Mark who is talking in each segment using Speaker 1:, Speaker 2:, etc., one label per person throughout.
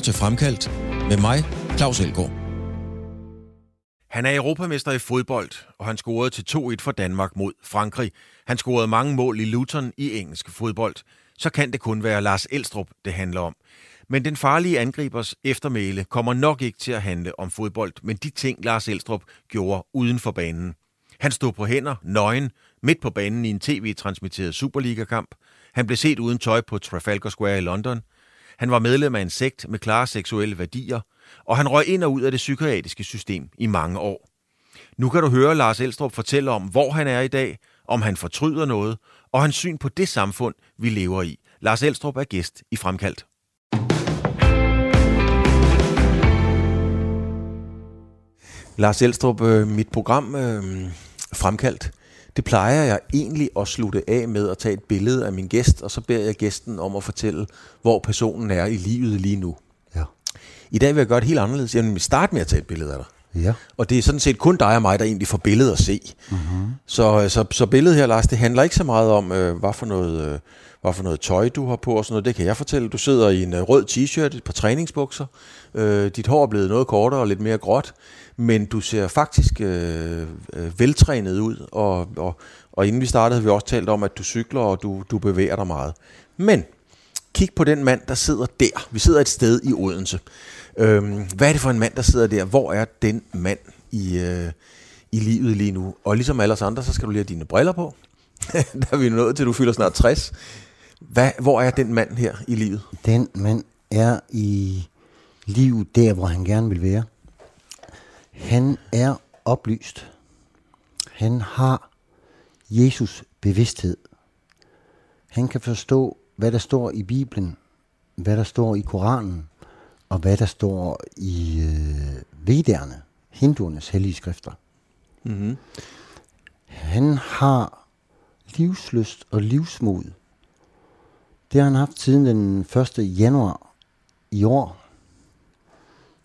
Speaker 1: lytter til Fremkaldt med mig, Claus Elgaard.
Speaker 2: Han er europamester i fodbold, og han scorede til 2-1 for Danmark mod Frankrig. Han scorede mange mål i Luton i engelsk fodbold. Så kan det kun være Lars Elstrup, det handler om. Men den farlige angribers eftermæle kommer nok ikke til at handle om fodbold, men de ting, Lars Elstrup gjorde uden for banen. Han stod på hænder, nøgen, midt på banen i en tv-transmitteret Superliga-kamp. Han blev set uden tøj på Trafalgar Square i London. Han var medlem af en sekt med klare seksuelle værdier, og han røg ind og ud af det psykiatriske system i mange år. Nu kan du høre Lars Elstrup fortælle om, hvor han er i dag, om han fortryder noget, og hans syn på det samfund, vi lever i. Lars Elstrup er gæst i Fremkaldt. Lars Elstrup, øh, mit program øh, Fremkaldt, det plejer jeg egentlig at slutte af med at tage et billede af min gæst, og så beder jeg gæsten om at fortælle, hvor personen er i livet lige nu.
Speaker 3: Ja.
Speaker 2: I dag vil jeg gøre det helt anderledes. Jeg vil starte med at tage et billede af dig.
Speaker 3: Ja.
Speaker 2: Og det er sådan set kun dig og mig, der egentlig får billedet at se. Mm-hmm. Så, så, så billedet her, Lars, det handler ikke så meget om, øh, hvad, for noget, øh, hvad for noget tøj du har på og sådan noget. Det kan jeg fortælle. Du sidder i en øh, rød t-shirt, et par træningsbukser. Øh, dit hår er blevet noget kortere og lidt mere gråt. Men du ser faktisk øh, øh, veltrænet ud. Og, og, og inden vi startede, havde vi også talt om, at du cykler og du, du bevæger dig meget. Men kig på den mand, der sidder der. Vi sidder et sted i Odense. Øhm, hvad er det for en mand, der sidder der? Hvor er den mand i, øh, i livet lige nu? Og ligesom alle os andre, så skal du lige have dine briller på. der er vi nået til, du fylder snart 60. Hvad, hvor er den mand her i livet?
Speaker 3: Den mand er i livet der, hvor han gerne vil være. Han er oplyst. Han har Jesus bevidsthed. Han kan forstå, hvad der står i Bibelen, hvad der står i Koranen, og hvad der står i øh, Vedderne, hinduernes hellige skrifter.
Speaker 2: Mm-hmm.
Speaker 3: Han har livsløst og livsmod. Det har han haft siden den 1. januar i år,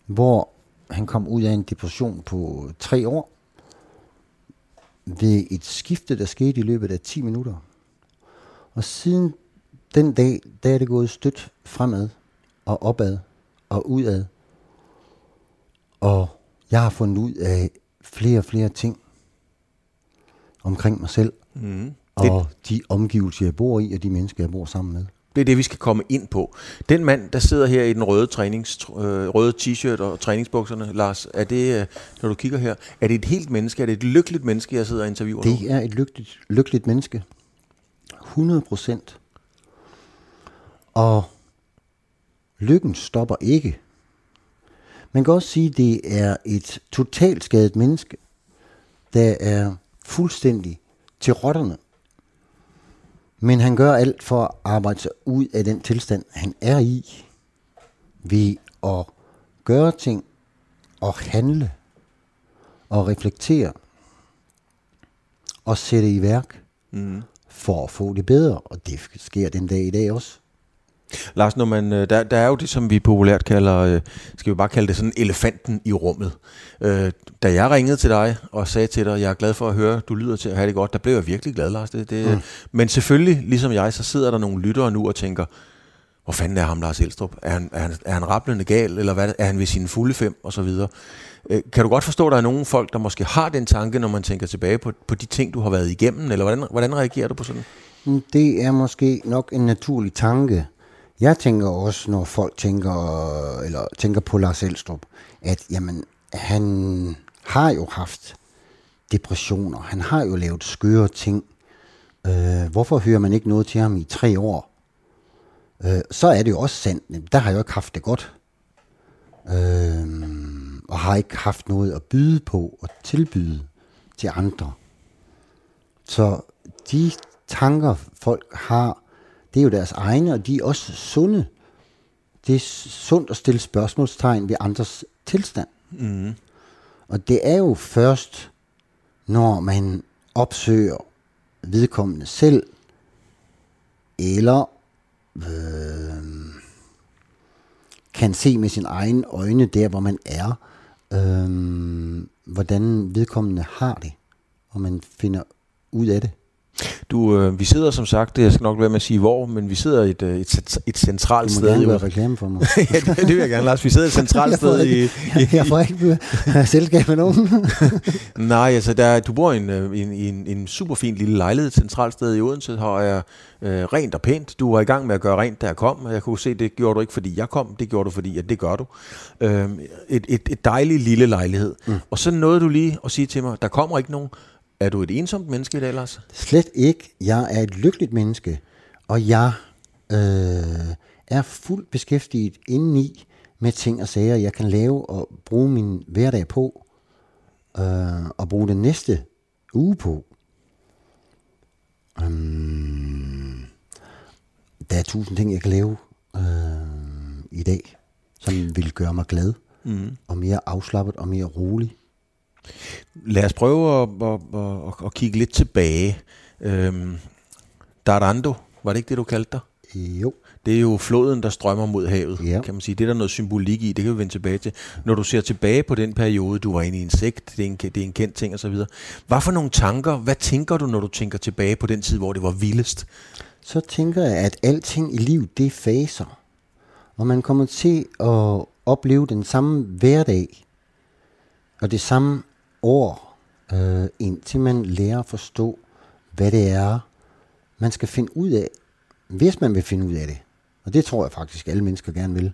Speaker 3: hvor han kom ud af en depression på tre år ved et skifte, der skete i løbet af 10 minutter. Og siden den dag, der er det gået stødt fremad og opad og udad. Og jeg har fundet ud af flere og flere ting omkring mig selv.
Speaker 2: Mm.
Speaker 3: Og de omgivelser, jeg bor i, og de mennesker, jeg bor sammen med.
Speaker 2: Det er det, vi skal komme ind på. Den mand, der sidder her i den røde, trænings, øh, røde t-shirt og træningsbukserne, Lars, er det, øh, når du kigger her, er det et helt menneske? Er det et lykkeligt menneske, jeg sidder og interviewer nu?
Speaker 3: Det er et lykkeligt, lykkeligt menneske. 100 procent. Og lykken stopper ikke. Man kan også sige, at det er et totalt skadet menneske, der er fuldstændig til rotterne. Men han gør alt for at arbejde sig ud af den tilstand, han er i, ved at gøre ting og handle og reflektere og sætte i værk
Speaker 2: Mm.
Speaker 3: for at få det bedre. Og det sker den dag i dag også.
Speaker 2: Lars, når man, øh, der, der er jo det, som vi populært kalder, øh, skal vi bare kalde det sådan elefanten i rummet. Øh, da jeg ringede til dig og sagde til dig, jeg er glad for at høre, du lyder til at have det godt, der blev jeg virkelig glad, Lars. Det, det, mm. Men selvfølgelig, ligesom jeg, så sidder der nogle lyttere nu og tænker, hvor fanden er ham, Lars Elstrup? Er han, er han, er han rablende gal, eller hvad, er han ved sine fulde fem, og så videre? Øh, Kan du godt forstå, at der er nogle folk, der måske har den tanke, når man tænker tilbage på, på de ting, du har været igennem, eller hvordan, hvordan reagerer du på sådan?
Speaker 3: Mm, Det er måske nok en naturlig tanke. Jeg tænker også, når folk tænker, eller tænker på Lars Elstrup, at jamen, han har jo haft depressioner. Han har jo lavet skøre ting. Øh, hvorfor hører man ikke noget til ham i tre år? Øh, så er det jo også sandt. Der har jeg jo ikke haft det godt. Øh, og har ikke haft noget at byde på og tilbyde til andre. Så de tanker, folk har, det er jo deres egne, og de er også sunde. Det er sundt at stille spørgsmålstegn ved andres tilstand.
Speaker 2: Mm.
Speaker 3: Og det er jo først, når man opsøger vedkommende selv, eller øh, kan se med sin egen øjne der, hvor man er, øh, hvordan vedkommende har det, og man finder ud af det.
Speaker 2: Du, øh, vi sidder som sagt, jeg skal nok være med at sige hvor, men vi sidder et, øh, et, et centralt
Speaker 3: Du må
Speaker 2: sted.
Speaker 3: gerne
Speaker 2: i-
Speaker 3: gøre reklame for mig.
Speaker 2: ja, det, det vil jeg gerne, Lars. Vi sidder et centralt
Speaker 3: Jeg
Speaker 2: sted i,
Speaker 3: ikke- Jeg får ikke selskab med nogen.
Speaker 2: Nej, altså der, du bor i en, øh, i en, i en, en super fin lille lejlighed, et centralt sted i Odense, har jeg øh, rent og pænt. Du var i gang med at gøre rent, da jeg kom, og jeg kunne se, det gjorde du ikke, fordi jeg kom, det gjorde du, fordi at det gør du. Øh, et, et, et dejligt lille lejlighed. Mm. Og så nåede du lige at sige til mig, der kommer ikke nogen. Er du et ensomt menneske i dag, Lars?
Speaker 3: Slet ikke. Jeg er et lykkeligt menneske, og jeg øh, er fuldt beskæftiget indeni med ting og sager, jeg kan lave og bruge min hverdag på, øh, og bruge den næste uge på. Um, der er tusind ting, jeg kan lave øh, i dag, som vil gøre mig glad, mm. og mere afslappet og mere rolig.
Speaker 2: Lad os prøve at, at, at, at, kigge lidt tilbage. Øhm, Darando, var det ikke det, du kaldte dig?
Speaker 3: Jo,
Speaker 2: Det er jo floden, der strømmer mod havet,
Speaker 3: Ja.
Speaker 2: kan man sige. Det er der noget symbolik i, det kan vi vende tilbage til. Når du ser tilbage på den periode, du var inde i en sekt, det er en, det er en kendt ting osv. Hvad for nogle tanker, hvad tænker du, når du tænker tilbage på den tid, hvor det var vildest?
Speaker 3: så tænker jeg, at alting i livet, det er faser. Og man kommer til at opleve den samme hverdag, og det samme år, øh, indtil man lærer at forstå, hvad det er, man skal finde ud af, hvis man vil finde ud af det. Og det tror jeg faktisk, alle mennesker gerne vil.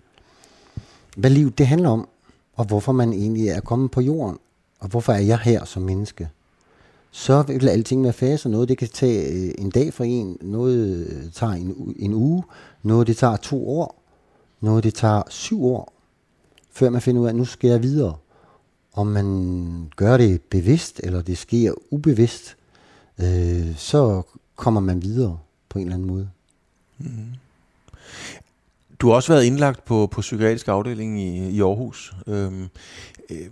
Speaker 3: Hvad livet det handler om, og hvorfor man egentlig er kommet på jorden, og hvorfor er jeg her som menneske så vil alting være faser. Noget det kan tage øh, en dag for en, noget øh, tager en, en uge, noget det tager to år, noget det tager syv år, før man finder ud af, at nu skal jeg videre. Om man gør det bevidst, eller det sker ubevidst, øh, så kommer man videre på en eller anden måde.
Speaker 2: Du har også været indlagt på, på psykiatrisk afdeling i, i Aarhus. Øhm, øh,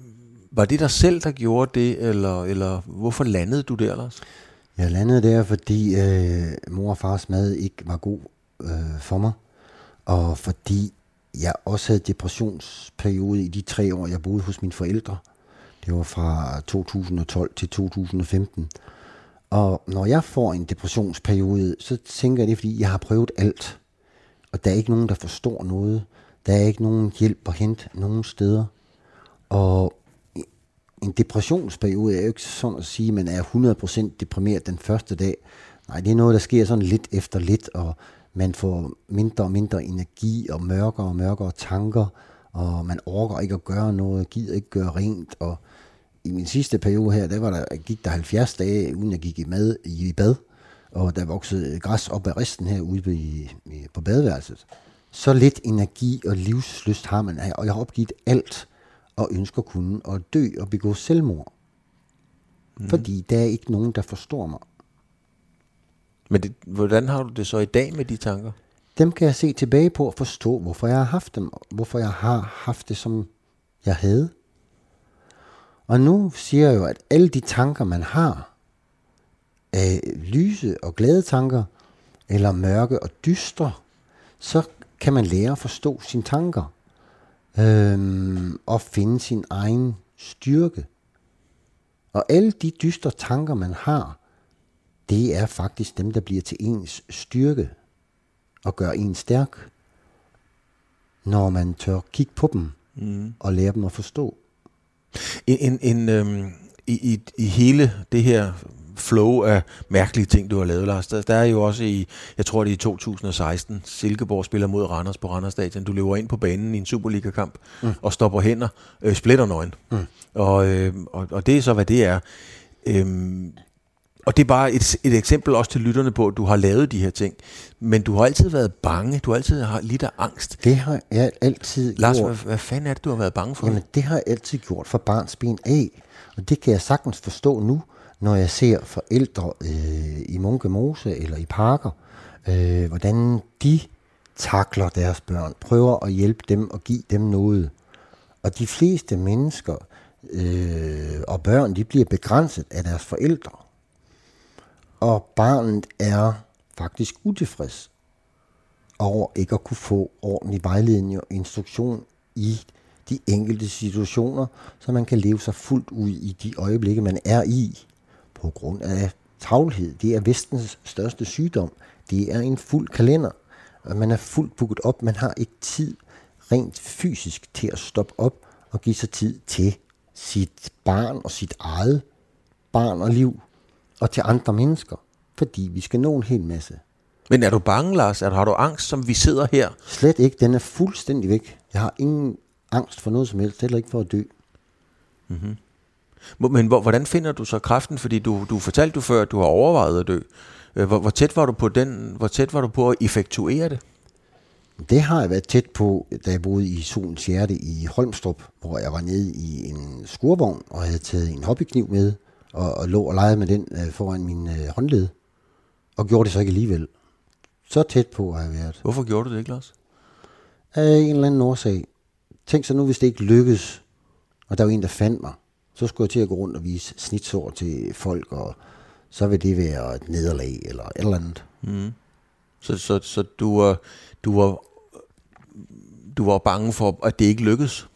Speaker 2: var det dig selv, der gjorde det, eller, eller hvorfor landede du der, Lars?
Speaker 3: Jeg landede der, fordi øh, mor og fars mad ikke var god øh, for mig, og fordi jeg også havde depressionsperiode i de tre år, jeg boede hos mine forældre. Det var fra 2012 til 2015. Og når jeg får en depressionsperiode, så tænker jeg det, er, fordi jeg har prøvet alt. Og der er ikke nogen, der forstår noget. Der er ikke nogen hjælp at hente nogen steder. Og en depressionsperiode er jo ikke sådan at sige, at man er 100% deprimeret den første dag. Nej, det er noget, der sker sådan lidt efter lidt, og man får mindre og mindre energi, og mørkere og mørkere tanker, og man orker ikke at gøre noget, gider ikke gøre rent, og i min sidste periode her, der, var der gik der 70 dage, uden jeg gik i, mad, i bad, og der voksede græs op ad resten her ude i, på badeværelset. Så lidt energi og livslyst har man, og jeg har opgivet alt, og ønsker kun at dø og begå selvmord. Mm. Fordi der er ikke nogen, der forstår mig.
Speaker 2: Men det, hvordan har du det så i dag med de tanker?
Speaker 3: Dem kan jeg se tilbage på og forstå, hvorfor jeg har haft dem, hvorfor jeg har haft det, som jeg havde. Og nu siger jeg jo, at alle de tanker, man har, er lyse og glade tanker, eller mørke og dystre, så kan man lære at forstå sine tanker, øhm, og finde sin egen styrke. Og alle de dystre tanker, man har, det er faktisk dem, der bliver til ens styrke og gør en stærk, når man tør kigge på dem mm. og lære dem at forstå.
Speaker 2: En, en, en, øhm, i, i, I hele det her flow af mærkelige ting, du har lavet, Lars, der, der er jo også i, jeg tror det er i 2016, Silkeborg spiller mod Randers på Randers Stadion. Du løber ind på banen i en Superliga-kamp mm. og stopper hænder, øh, splitter nøgen. Mm. Og, øh, og, og det er så, hvad det er. Øhm, og det er bare et, et eksempel også til lytterne på, at du har lavet de her ting. Men du har altid været bange. Du har altid har lidt af angst.
Speaker 3: Det har jeg altid
Speaker 2: Lars,
Speaker 3: gjort.
Speaker 2: hvad, hvad fanden er det, du har været bange for?
Speaker 3: Jamen, det har jeg altid gjort fra barns ben af. Og det kan jeg sagtens forstå nu, når jeg ser forældre øh, i Munke Mose eller i parker, øh, hvordan de takler deres børn, prøver at hjælpe dem og give dem noget. Og de fleste mennesker øh, og børn, de bliver begrænset af deres forældre. Og barnet er faktisk utilfreds over ikke at kunne få ordentlig vejledning og instruktion i de enkelte situationer, så man kan leve sig fuldt ud i de øjeblikke, man er i, på grund af travlhed, det er vestens største sygdom. Det er en fuld kalender, og man er fuldt booket op. Man har ikke tid rent fysisk til at stoppe op og give sig tid til sit barn og sit eget barn og liv, og til andre mennesker, fordi vi skal nå en hel masse.
Speaker 2: Men er du bange, Lars? Er, har du angst, som vi sidder her?
Speaker 3: Slet ikke. Den er fuldstændig væk. Jeg har ingen angst for noget som helst, heller ikke for at dø.
Speaker 2: Men hvor, hvordan finder du så kraften? Fordi du, du fortalte du før, at du har overvejet at dø. Øh, Hvor, hvor, tæt var du på den? Hvor tæt var du på at effektuere det?
Speaker 3: Det har jeg været tæt på, da jeg boede i Solens Hjerte i Holmstrup, hvor jeg var nede i en skurvogn og havde taget en hobbykniv med, og, og lå og legede med den øh, foran min øh, håndled, og gjorde det så ikke alligevel. Så tæt på har jeg været.
Speaker 2: Hvorfor gjorde du det ikke, Lars?
Speaker 3: Af en eller anden årsag. Tænk så nu, hvis det ikke lykkes, og der var en, der fandt mig, så skulle jeg til at gå rundt og vise snitsår til folk, og så vil det være et nederlag eller et eller andet.
Speaker 2: Så, så, så du, var, du, var, du var bange for, at det ikke lykkedes?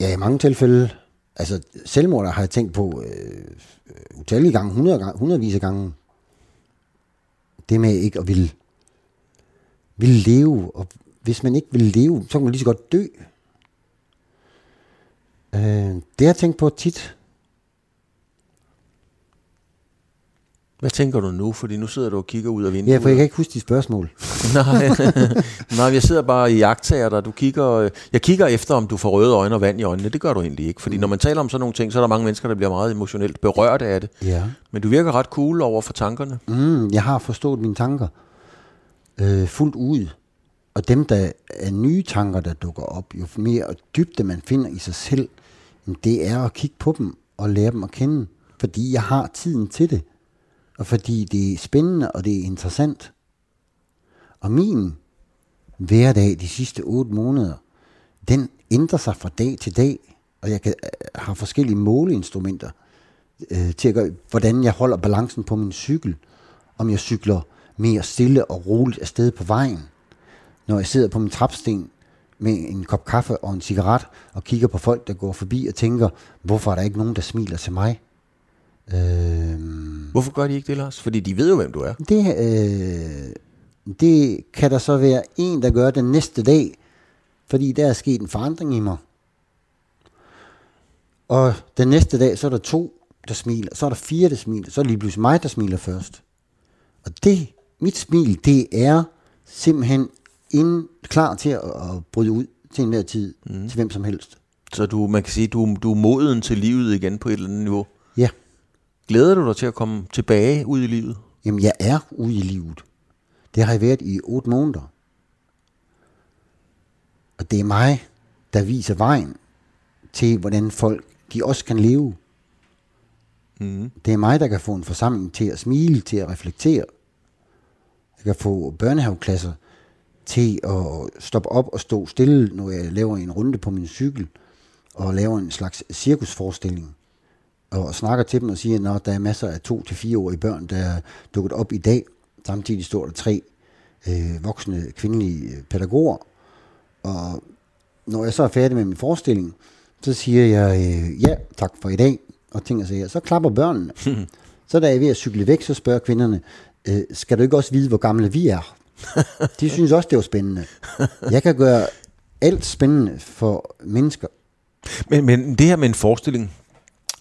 Speaker 3: Ja, i mange tilfælde. Altså, selvmord har jeg tænkt på øh, øh utallige gange, 100 gange, hundredvis af gange. Det med ikke at ville, ville leve, og hvis man ikke vil leve, så kan man lige så godt dø. Øh, det har jeg tænkt på tit.
Speaker 2: Hvad tænker du nu? Fordi nu sidder du og kigger ud af vinduet.
Speaker 3: Ja, for jeg kan ikke huske de spørgsmål.
Speaker 2: Nej, Nej, jeg sidder bare i jagttager dig. Du kigger, jeg kigger efter, om du får røde øjne og vand i øjnene. Det gør du egentlig ikke. Fordi når man taler om sådan nogle ting, så er der mange mennesker, der bliver meget emotionelt berørt af det.
Speaker 3: Ja.
Speaker 2: Men du virker ret cool over for tankerne.
Speaker 3: Mm, jeg har forstået mine tanker øh, fuldt ud. Og dem, der er nye tanker, der dukker op, jo mere dybde man finder i sig selv, det er at kigge på dem og lære dem at kende. Fordi jeg har tiden til det. Og fordi det er spændende, og det er interessant. Og min hverdag de sidste 8 måneder, den ændrer sig fra dag til dag. Og jeg kan, øh, har forskellige måleinstrumenter øh, til at gøre, hvordan jeg holder balancen på min cykel. Om jeg cykler mere stille og roligt afsted på vejen. Når jeg sidder på min trapsten med en kop kaffe og en cigaret og kigger på folk, der går forbi og tænker, hvorfor er der ikke nogen, der smiler til mig? Øh,
Speaker 2: Hvorfor gør de ikke det, Lars? Fordi de ved jo, hvem du er.
Speaker 3: det, øh, det kan der så være en, der gør den næste dag, fordi der er sket en forandring i mig. Og den næste dag, så er der to, der smiler, så er der fire, der smiler, så er det lige pludselig mig, der smiler først. Og det, mit smil, det er simpelthen inden, klar til at, at bryde ud til enhver tid, mm. til hvem som helst.
Speaker 2: Så du, man kan sige, du, du er moden til livet igen på et eller andet niveau. Glæder du dig til at komme tilbage ud i livet?
Speaker 3: jamen jeg er ude i livet. Det har jeg været i otte måneder. Og det er mig, der viser vejen til, hvordan folk de også kan leve. Mm. Det er mig, der kan få en forsamling til at smile, til at reflektere. Jeg kan få børnehaveklasser til at stoppe op og stå stille, når jeg laver en runde på min cykel, og laver en slags cirkusforestilling. Og snakker til dem og siger, at der er masser af to til fire årige børn, der er dukket op i dag. Samtidig står der tre øh, voksne kvindelige pædagoger. Og når jeg så er færdig med min forestilling, så siger jeg, øh, ja, tak for i dag, og ting og sager. Så klapper børnene. så da jeg er ved at cykle væk, så spørger kvinderne, øh, skal du ikke også vide, hvor gamle vi er? De synes også, det var spændende. Jeg kan gøre alt spændende for mennesker.
Speaker 2: Men, men det her med en forestilling,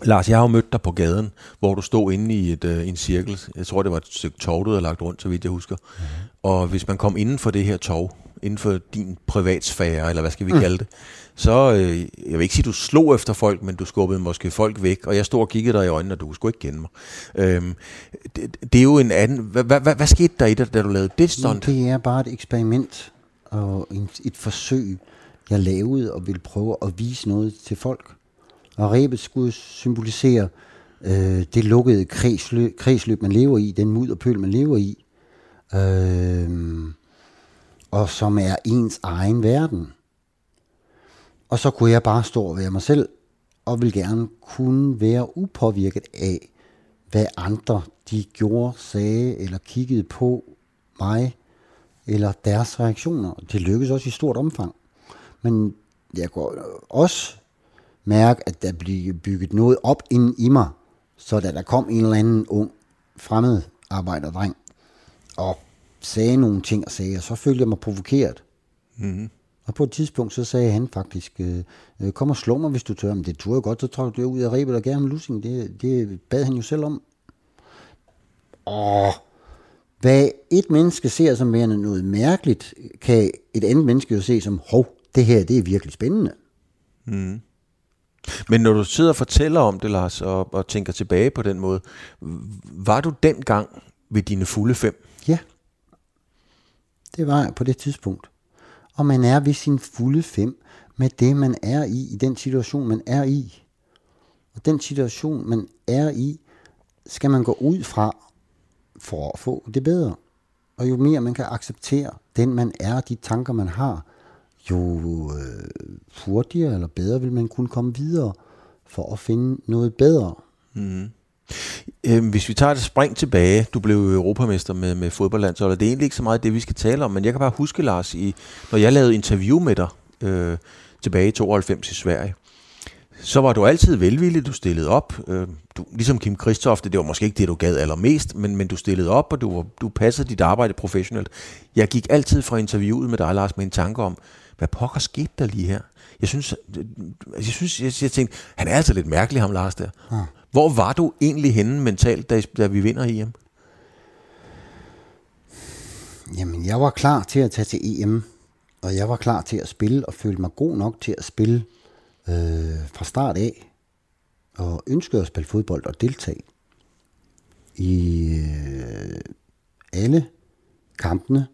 Speaker 2: Lars, jeg har jo mødt dig på gaden, hvor du stod inde i et, øh, en cirkel. Jeg tror, det var et stykke tov, du havde lagt rundt, så vidt jeg husker. Mm. Og hvis man kom inden for det her tov, inden for din privatsfære, eller hvad skal vi mm. kalde det, så, øh, jeg vil ikke sige, du slog efter folk, men du skubbede måske folk væk, og jeg stod og kiggede dig i øjnene, og du skulle ikke kende mig. Øhm, det, det er jo en anden... Hvad, hvad, hvad, hvad skete der i dig, da du lavede det stunt?
Speaker 3: Det er bare et eksperiment og en, et forsøg, jeg lavede og ville prøve at vise noget til folk. Og rebet skulle symbolisere øh, det lukkede kredsløb, kredsløb, man lever i, den mudderpøl, man lever i, øh, og som er ens egen verden. Og så kunne jeg bare stå og være mig selv, og vil gerne kunne være upåvirket af, hvad andre de gjorde, sagde eller kiggede på mig, eller deres reaktioner. Det lykkedes også i stort omfang. Men jeg går også mærke, at der bliver bygget noget op inden i mig, så da der kom en eller anden ung fremmed arbejderdreng, og sagde nogle ting og sagde, og så følte jeg mig provokeret. Mm-hmm. Og på et tidspunkt, så sagde han faktisk, øh, øh kom og slå mig, hvis du tør. Men det turde jeg godt, så trak du ud af rebet og gav ham lussing. Det, det bad han jo selv om. Og hvad et menneske ser som værende noget mærkeligt, kan et andet menneske jo se som, hov, det her, det er virkelig spændende. Mm.
Speaker 2: Men når du sidder og fortæller om det, Lars, og, og tænker tilbage på den måde, var du dengang ved dine fulde fem?
Speaker 3: Ja, det var jeg på det tidspunkt. Og man er ved sin fulde fem med det, man er i, i den situation, man er i. Og den situation, man er i, skal man gå ud fra for at få det bedre. Og jo mere man kan acceptere den, man er, de tanker, man har, jo øh, hurtigere eller bedre vil man kunne komme videre for at finde noget bedre. Mm.
Speaker 2: Øhm, hvis vi tager et spring tilbage, du blev europamester med, med fodboldlandsholdet, det er egentlig ikke så meget det, vi skal tale om, men jeg kan bare huske, Lars, i, når jeg lavede interview med dig øh, tilbage i 92 i Sverige, så var du altid velvillig, du stillede op. Øh, du, ligesom Kim Kristofte, det var måske ikke det, du gad allermest, men, men du stillede op, og du, du passede dit arbejde professionelt. Jeg gik altid fra interviewet med dig, Lars, med en tanke om, hvad pokker skete der lige her? Jeg synes, jeg, synes, jeg, jeg tænkte, han er altså lidt mærkelig, ham Lars der. Ja. Hvor var du egentlig henne mentalt, da, da vi vinder EM?
Speaker 3: Jamen, jeg var klar til at tage til EM, og jeg var klar til at spille, og følte mig god nok til at spille øh, fra start af, og ønskede at spille fodbold og deltage i øh, alle kampene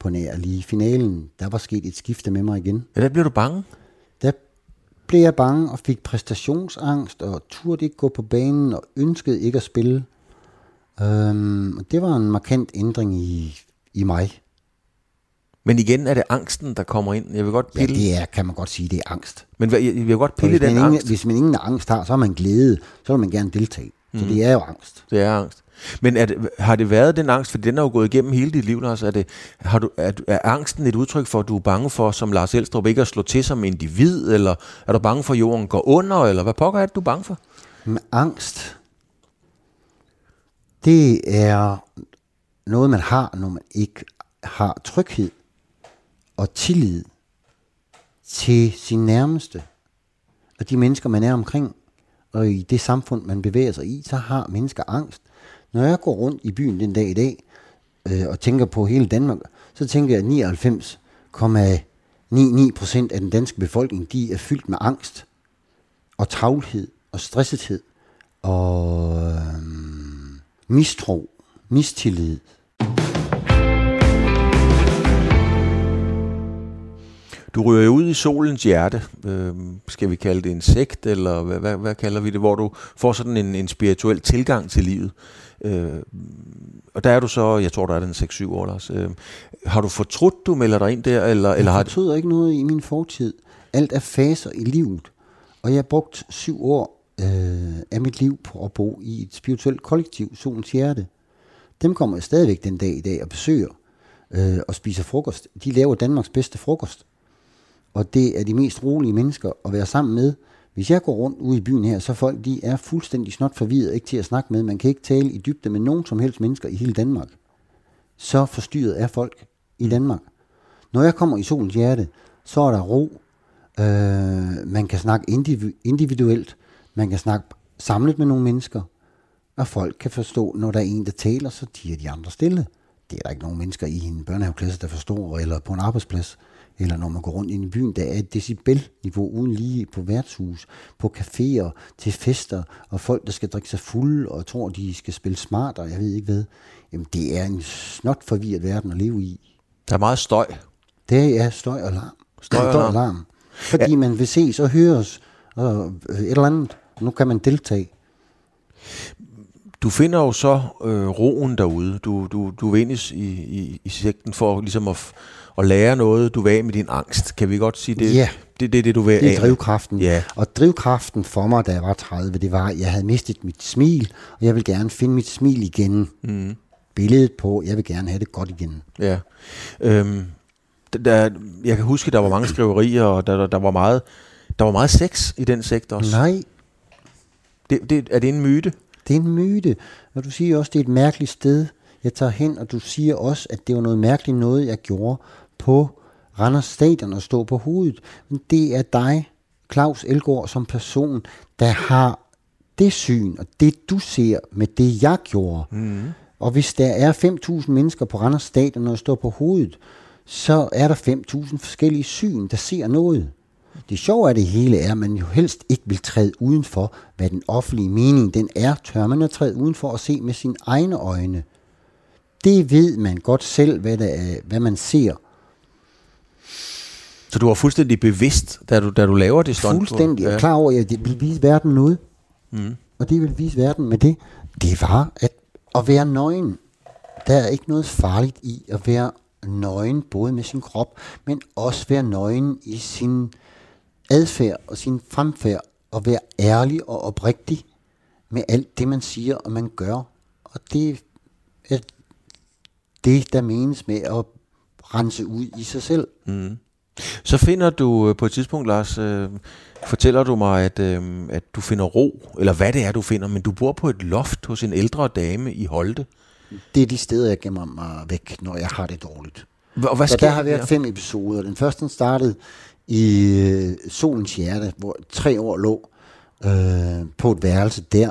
Speaker 3: på nær lige finalen. Der var sket et skifte med mig igen.
Speaker 2: Ja, der blev du bange?
Speaker 3: Der blev jeg bange og fik præstationsangst og turde ikke gå på banen og ønskede ikke at spille. Øhm, det var en markant ændring i, i mig.
Speaker 2: Men igen er det angsten, der kommer ind. Jeg vil godt
Speaker 3: pille. Ja, det er, kan man godt sige, det er angst.
Speaker 2: Men jeg, vil godt pille den
Speaker 3: ingen,
Speaker 2: angst.
Speaker 3: Hvis man ingen angst har, så er man glæde. Så vil man gerne deltage. Så mm. det er jo angst.
Speaker 2: Det er angst. Men er det, har det været den angst, for den er jo gået igennem hele dit liv, Lars? Er, det, har du, er, er angsten et udtryk for, at du er bange for, som Lars Elstrup, ikke at slå til som individ, eller er du bange for, at jorden går under, eller hvad pokker er det, du er bange for?
Speaker 3: Men angst, det er noget, man har, når man ikke har tryghed og tillid til sin nærmeste og de mennesker, man er omkring. Og i det samfund, man bevæger sig i, så har mennesker angst. Når jeg går rundt i byen den dag i dag, øh, og tænker på hele Danmark, så tænker jeg, at 99,99 procent af den danske befolkning, de er fyldt med angst og travlhed og stressethed og øh, mistro, mistillid.
Speaker 2: Du ryger ud i solens hjerte, øh, skal vi kalde det en sekt, eller hvad, hvad, hvad kalder vi det, hvor du får sådan en, en spirituel tilgang til livet. Øh, og der er du så, jeg tror, der er den 6-7 år, Lars. Øh, har du fortrudt, du melder dig ind der? Eller, eller
Speaker 3: har det... ikke noget i min fortid. Alt er faser i livet. Og jeg har brugt syv år øh, af mit liv på at bo i et spirituelt kollektiv, Solens Hjerte. Dem kommer jeg stadigvæk den dag i dag og besøger øh, og spiser frokost. De laver Danmarks bedste frokost og det er de mest rolige mennesker at være sammen med. Hvis jeg går rundt ude i byen her, så folk de er fuldstændig snot forvirret, ikke til at snakke med. Man kan ikke tale i dybde med nogen som helst mennesker i hele Danmark. Så forstyrret er folk i Danmark. Når jeg kommer i solens hjerte, så er der ro. Øh, man kan snakke individuelt. Man kan snakke samlet med nogle mennesker. Og folk kan forstå, når der er en, der taler, så tiger de andre stille. Det er der ikke nogen mennesker i en børnehaveklasse, der forstår, eller på en arbejdsplads eller når man går rundt ind i byen, der er et decibelniveau uden lige på værtshus, på caféer, til fester, og folk, der skal drikke sig fulde, og tror, de skal spille smart, og jeg ved ikke hvad. Jamen, det er en snot forvirret verden at leve i.
Speaker 2: Der er meget støj.
Speaker 3: Det er støj og larm. Støj og, støj og larm. Fordi ja. man vil ses og høres, og et eller andet. Nu kan man deltage.
Speaker 2: Du finder jo så øh, roen derude. Du, du, du vindes i, i, i sekten for ligesom at at lære noget, du vil af med din angst. Kan vi godt sige det?
Speaker 3: Ja.
Speaker 2: Det er det, det, du vil
Speaker 3: Det er drivkraften. Ja. Og drivkraften for mig, da jeg var 30, det var, at jeg havde mistet mit smil, og jeg vil gerne finde mit smil igen. Mm. Billedet på, jeg vil gerne have det godt igen.
Speaker 2: Ja. Øhm, der, jeg kan huske, der var mange skriverier, og der, der, der var meget der var meget sex i den sektor også.
Speaker 3: Nej.
Speaker 2: Det, det, er det en myte?
Speaker 3: det er en myte. Og du siger også, det er et mærkeligt sted, jeg tager hen, og du siger også, at det var noget mærkeligt noget, jeg gjorde på Randers Stadion og stå på hovedet. Men det er dig, Claus Elgaard, som person, der har det syn, og det du ser med det, jeg gjorde. Mm. Og hvis der er 5.000 mennesker på Randers Stadion, jeg står på hovedet, så er der 5.000 forskellige syn, der ser noget. Det sjove af det hele er, at man jo helst ikke vil træde udenfor, hvad den offentlige mening den er. Tør man at træde udenfor og se med sine egne øjne. Det ved man godt selv, hvad, det er, hvad man ser.
Speaker 2: Så du var fuldstændig bevidst, da du, da du laver det stunt?
Speaker 3: Fuldstændig. Jeg er klar over, at det vil vise verden noget. Mm. Og det vil vise verden med det. Det var at, at være nøgen. Der er ikke noget farligt i at være nøgen, både med sin krop, men også være nøgen i sin adfærd og sin fremfærd, og være ærlig og oprigtig med alt det, man siger og man gør. Og det er det, der menes med at rense ud i sig selv. Mm.
Speaker 2: Så finder du øh, på et tidspunkt, Lars, øh, fortæller du mig, at, øh, at du finder ro, eller hvad det er, du finder, men du bor på et loft hos en ældre dame i Holte.
Speaker 3: Det er de steder, jeg gemmer mig væk, når jeg har det dårligt.
Speaker 2: Og hvad sker
Speaker 3: der har været fem episoder. Den første startede i øh, Solens Hjerte, hvor tre år lå øh, på et værelse der.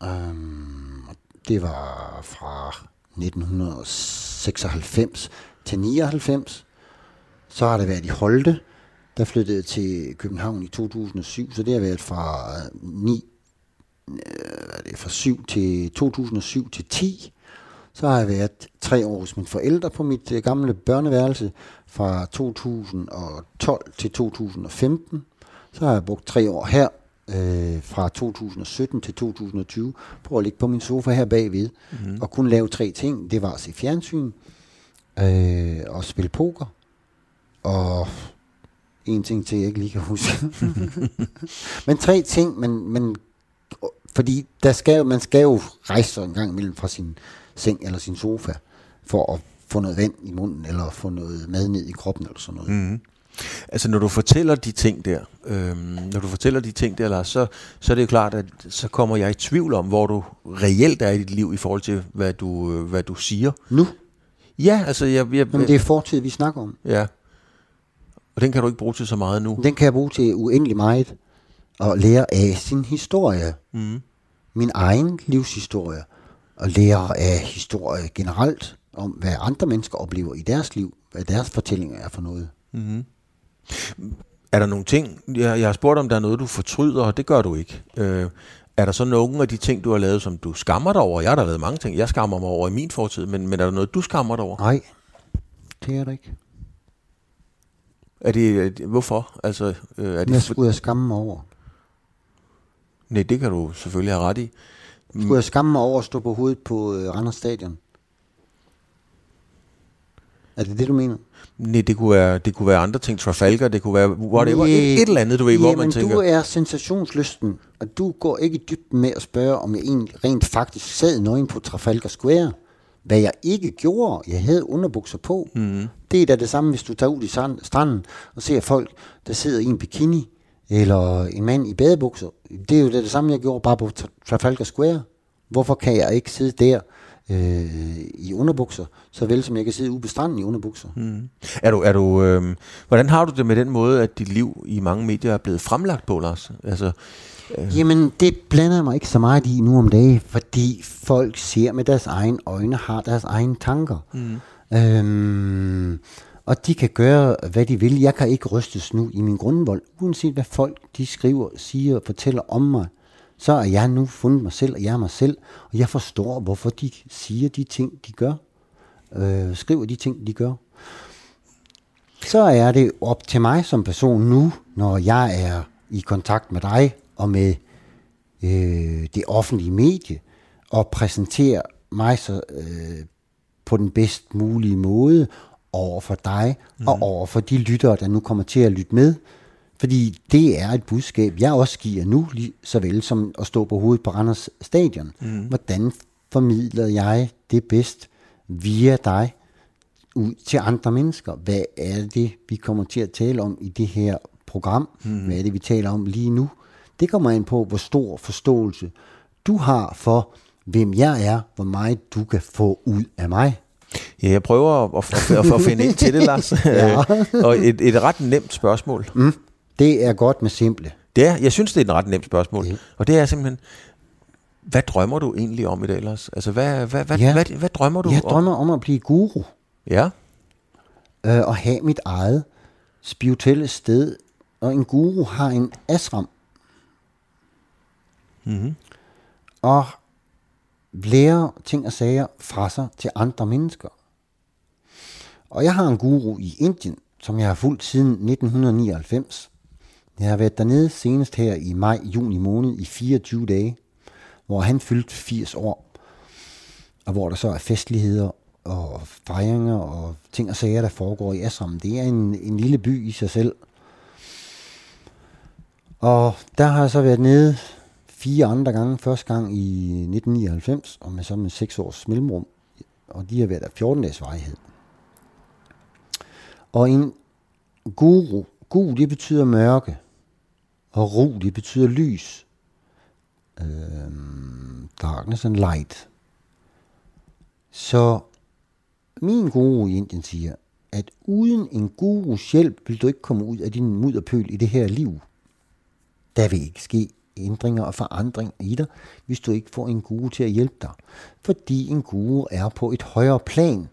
Speaker 3: Um, det var fra 1996 til 99. Så har det været i Holte, der flyttede til København i 2007, så det har været fra 9, øh, fra 7 til 2007 til 10. Så har jeg været tre år hos mine forældre på mit øh, gamle børneværelse fra 2012 til 2015. Så har jeg brugt tre år her øh, fra 2017 til 2020 på at ligge på min sofa her bagved mm. og kunne lave tre ting. Det var at se fjernsyn øh, og spille poker og en ting til, jeg ikke lige kan huske. men tre ting, men, men fordi der skal, man skal jo rejse sig en gang imellem fra sin seng eller sin sofa, for at få noget vand i munden, eller få noget mad ned i kroppen, eller sådan noget. Mm.
Speaker 2: Altså når du fortæller de ting der, øhm, når du fortæller de ting der, Lars, så, så er det jo klart, at så kommer jeg i tvivl om, hvor du reelt er i dit liv i forhold til, hvad du, øh, hvad du siger.
Speaker 3: Nu?
Speaker 2: Ja, altså jeg... jeg
Speaker 3: Men det er fortid, vi snakker om.
Speaker 2: Ja. Og den kan du ikke bruge til så meget nu?
Speaker 3: Den kan jeg bruge til uendelig meget. Og lære af sin historie. Mm. Min egen livshistorie. Og lære af historie generelt. Om hvad andre mennesker oplever i deres liv. Hvad deres fortællinger er for noget. Mm.
Speaker 2: Er der nogle ting, jeg, jeg har spurgt om der er noget, du fortryder, og det gør du ikke. Øh, er der så nogle af de ting, du har lavet, som du skammer dig over? Jeg har da lavet mange ting, jeg skammer mig over i min fortid, men, men er der noget, du skammer dig over?
Speaker 3: Nej, det er der ikke.
Speaker 2: Er det, hvorfor? Altså,
Speaker 3: øh, er det Hvad skulle jeg skamme mig over?
Speaker 2: Nej, det kan du selvfølgelig have ret i.
Speaker 3: Skulle jeg skamme mig over at stå på hovedet på øh, Randers Stadion? Er det det, du mener?
Speaker 2: Nej, det kunne være, det kunne være andre ting. Trafalgar, det kunne være whatever. Nej, et, et eller andet, du ved, hvor man tænker...
Speaker 3: du er sensationslysten, og du går ikke dybt med at spørge, om jeg egentlig rent faktisk sad nøgen på Trafalgar Square. Hvad jeg ikke gjorde, jeg havde underbukser på. Mm. Det er da det samme, hvis du tager ud i stranden og ser folk, der sidder i en bikini, eller en mand i badebukser. Det er jo det, det samme, jeg gjorde bare på Trafalgar Square. Hvorfor kan jeg ikke sidde der øh, i underbukser, så vel som jeg kan sidde ude på stranden i underbukser?
Speaker 2: Mm. Er du, er du, øh, hvordan har du det med den måde, at dit liv i mange medier er blevet fremlagt på, Lars? Altså,
Speaker 3: Øh. Jamen, det blander mig ikke så meget i nu om dagen, fordi folk ser med deres egen øjne, har deres egne tanker. Mm. Øhm, og de kan gøre, hvad de vil. Jeg kan ikke rystes nu i min grundvold, uanset hvad folk de skriver, siger og fortæller om mig. Så er jeg nu fundet mig selv, og jeg er mig selv, og jeg forstår, hvorfor de siger de ting, de gør. Øh, skriver de ting, de gør. Så er det op til mig som person nu, når jeg er i kontakt med dig, og med øh, det offentlige medie og præsentere mig så øh, på den bedst mulige måde over for dig mm. og mhm. over for de lyttere, der nu kommer til at lytte med. Fordi det er et budskab, jeg også giver nu, lige så vel som at stå på hovedet på Randers Stadion. Mm. Hvordan formidler jeg det bedst via dig ud til andre mennesker? Hvad er det, vi kommer til at tale om i det her program? Mm. Hvad er det, vi taler om lige nu? Det kommer ind på, hvor stor forståelse du har for, hvem jeg er, hvor meget du kan få ud af mig.
Speaker 2: Ja, jeg prøver at, at, at, at finde ind til det, Lars. ja. og et, et ret nemt spørgsmål.
Speaker 3: Mm, det er godt med simple.
Speaker 2: Det er, jeg synes, det er et ret nemt spørgsmål. Ja. Og det er simpelthen, hvad drømmer du egentlig om i dag, Lars? Altså, hvad, hvad, hvad, ja. hvad, hvad, drømmer du
Speaker 3: Jeg om? drømmer om at blive guru.
Speaker 2: Ja.
Speaker 3: Øh, og have mit eget spirituelle sted. Og en guru har en asram. Mm-hmm. Og lære ting og sager fra sig til andre mennesker. Og jeg har en guru i Indien, som jeg har fulgt siden 1999. Jeg har været dernede senest her i maj-juni måned i 24 dage, hvor han fyldte 80 år, og hvor der så er festligheder og fejringer og ting og sager, der foregår i Assam. Det er en, en lille by i sig selv. Og der har jeg så været nede fire andre gange. Første gang i 1999, og med så med seks års mellemrum. Og de har været af 14 dages varighed. Og en guru, guru det betyder mørke, og ro det betyder lys. Øhm, darkness and light. Så min guru i Indien siger, at uden en gurus hjælp vil du ikke komme ud af din mudderpøl i det her liv. Der vil ikke ske ændringer og forandring i dig, hvis du ikke får en guru til at hjælpe dig. Fordi en guru er på et højere plan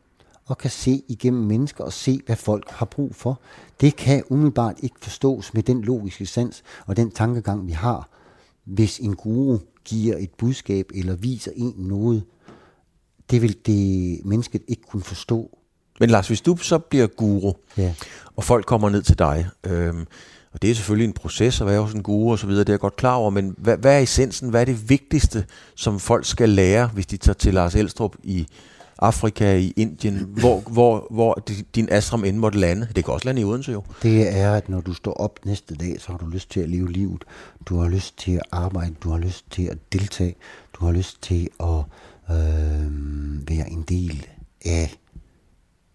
Speaker 3: og kan se igennem mennesker og se, hvad folk har brug for. Det kan umiddelbart ikke forstås med den logiske sans og den tankegang, vi har, hvis en guru giver et budskab eller viser en noget. Det vil det mennesket ikke kunne forstå.
Speaker 2: Men Lars, hvis du så bliver guru, ja. og folk kommer ned til dig, øhm, og det er selvfølgelig en proces at være hos en guru og så videre, det er jeg godt klar over, men hvad, hvad er essensen, hvad er det vigtigste, som folk skal lære, hvis de tager til Lars Elstrup i Afrika, i Indien, hvor, hvor, hvor din ashram end måtte lande. Det kan også lande i Odense jo.
Speaker 3: Det er, at når du står op næste dag, så har du lyst til at leve livet. Du har lyst til at arbejde, du har lyst til at deltage, du har lyst til at øh, være en del af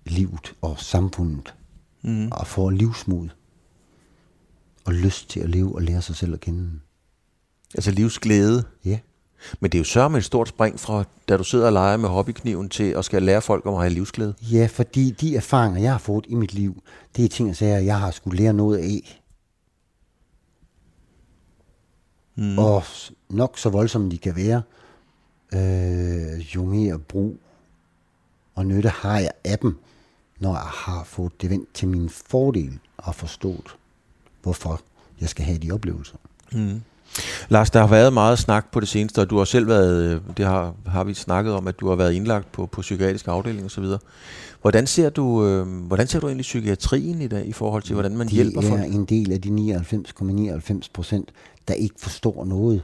Speaker 3: livet og samfundet. Mm. Og få livsmod og lyst til at leve og lære sig selv at kende.
Speaker 2: Altså livsglæde?
Speaker 3: Ja.
Speaker 2: Men det er jo sørme et stort spring fra, da du sidder og leger med hobbykniven, til at skal lære folk om at have livsglæde.
Speaker 3: Ja, fordi de erfaringer, jeg har fået i mit liv, det er ting, jeg at jeg har skulle lære noget af. Mm. Og nok så voldsomt de kan være, øh, jo mere brug og nytte har jeg af dem, når jeg har fået det vendt til min fordel og forstået, hvorfor jeg skal have de oplevelser. Mm.
Speaker 2: Lars, der har været meget snak på det seneste, og du har selv været, øh, det har, har vi snakket om, at du har været indlagt på, på psykiatrisk afdeling osv. Hvordan ser du, øh, hvordan ser du egentlig psykiatrien i dag i forhold til, hvordan man
Speaker 3: de
Speaker 2: hjælper folk?
Speaker 3: Det er en del af de 99,99 procent, der ikke forstår noget.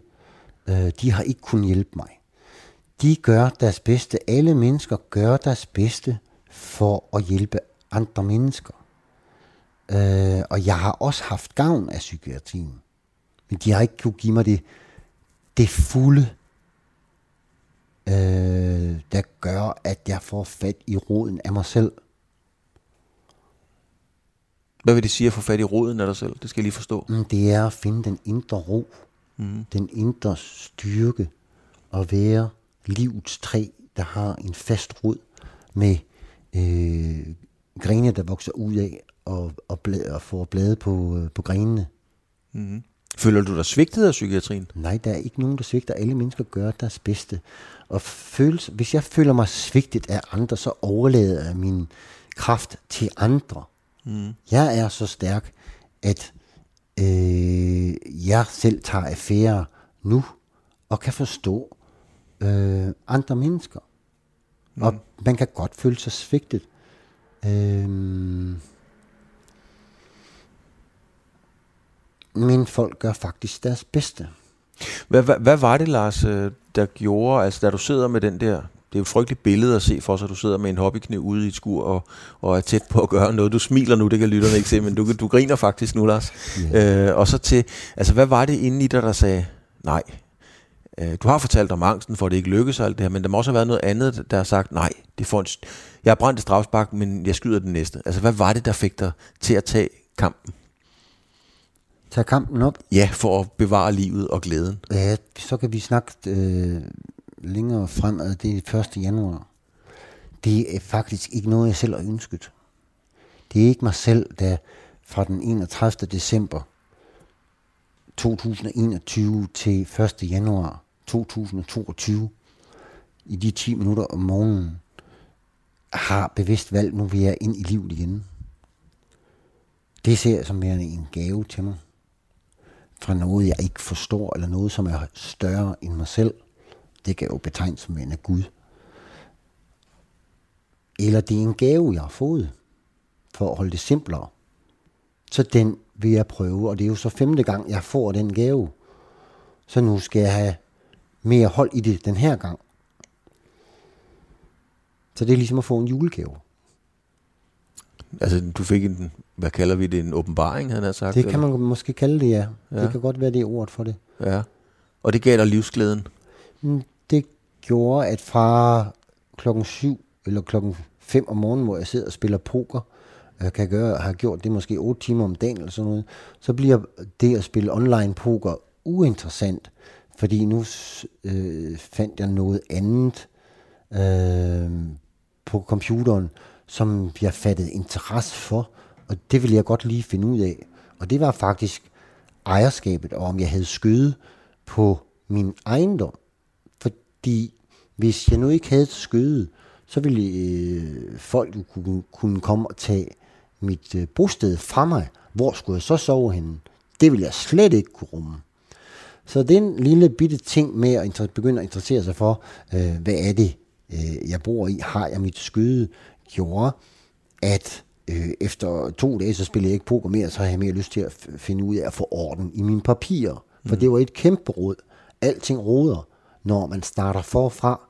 Speaker 3: Øh, de har ikke kunnet hjælpe mig. De gør deres bedste. Alle mennesker gør deres bedste for at hjælpe andre mennesker. Øh, og jeg har også haft gavn af psykiatrien. Men de har ikke kunne give mig det, det fulde, øh, der gør, at jeg får fat i roden af mig selv.
Speaker 2: Hvad vil det sige at få fat i roden af dig selv? Det skal jeg lige forstå.
Speaker 3: Mm, det er at finde den indre ro, mm. den indre styrke, og være livets træ, der har en fast rod med øh, grene, der vokser ud af, og, og, blad, og får blade på, øh, på grenene.
Speaker 2: Mm. Føler du dig svigtet af psykiatrien?
Speaker 3: Nej, der er ikke nogen, der svigter. Alle mennesker gør deres bedste. Og føles, hvis jeg føler mig svigtet af andre, så overlader jeg min kraft til andre. Mm. Jeg er så stærk, at øh, jeg selv tager affære nu, og kan forstå øh, andre mennesker. Mm. Og man kan godt føle sig svigtet. Øh, men folk gør faktisk deres bedste.
Speaker 2: Hvad, hvad, hvad var det, Lars, øh, der gjorde, altså da du sidder med den der, det er jo et frygteligt billede at se for sig, at du sidder med en hobbykniv ude i et skur og, og er tæt på at gøre noget. Du smiler nu, det kan lytterne ikke se, men du, du griner faktisk nu, Lars. Yeah. Øh, og så til, altså hvad var det inde i dig, der sagde, nej, øh, du har fortalt om angsten for, at det ikke lykkes alt det her, men der må også have været noget andet, der har sagt, nej, det får en, jeg har brændt et strafspark, men jeg skyder den næste. Altså hvad var det, der fik dig til at tage kampen?
Speaker 3: Tage kampen op.
Speaker 2: Ja, for at bevare livet og glæden.
Speaker 3: Ja, så kan vi snakke øh, længere fremad. Det er 1. januar. Det er faktisk ikke noget, jeg selv har ønsket. Det er ikke mig selv, der fra den 31. december 2021 til 1. januar 2022 i de 10 minutter om morgenen har bevidst valgt, nu vil jeg ind i livet igen. Det ser jeg som mere en gave til mig. Fra noget, jeg ikke forstår, eller noget, som er større end mig selv. Det kan jo betegnes som en af Gud. Eller det er en gave, jeg har fået, for at holde det simplere. Så den vil jeg prøve, og det er jo så femte gang, jeg får den gave. Så nu skal jeg have mere hold i det den her gang. Så det er ligesom at få en julegave.
Speaker 2: Altså, du fik en, hvad kalder vi det, en åbenbaring, han har sagt?
Speaker 3: Det kan man eller? måske kalde det, ja. ja. Det kan godt være, det er ordet for det.
Speaker 2: Ja. Og det gav dig livsglæden?
Speaker 3: Mm, det gjorde, at fra klokken 7 eller klokken 5 om morgenen, hvor jeg sidder og spiller poker, jeg kan gøre, har gjort det måske 8 timer om dagen eller sådan noget, så bliver det at spille online poker uinteressant, fordi nu øh, fandt jeg noget andet øh, på computeren, som jeg fattede interesse for, og det ville jeg godt lige finde ud af. Og det var faktisk ejerskabet, og om jeg havde skøde på min ejendom. Fordi hvis jeg nu ikke havde skøde, så ville øh, folk kunne, kunne komme og tage mit øh, bosted fra mig. Hvor skulle jeg så sove henne? Det ville jeg slet ikke kunne rumme. Så den lille bitte ting med at begynde at interessere sig for, øh, hvad er det, øh, jeg bor i, har jeg mit skyde, gjorde, at øh, efter to dage, så spillede jeg ikke poker mere, så havde jeg mere lyst til at finde ud af at få orden i mine papirer. For mm. det var et kæmpe råd. Alting råder, når man starter forfra.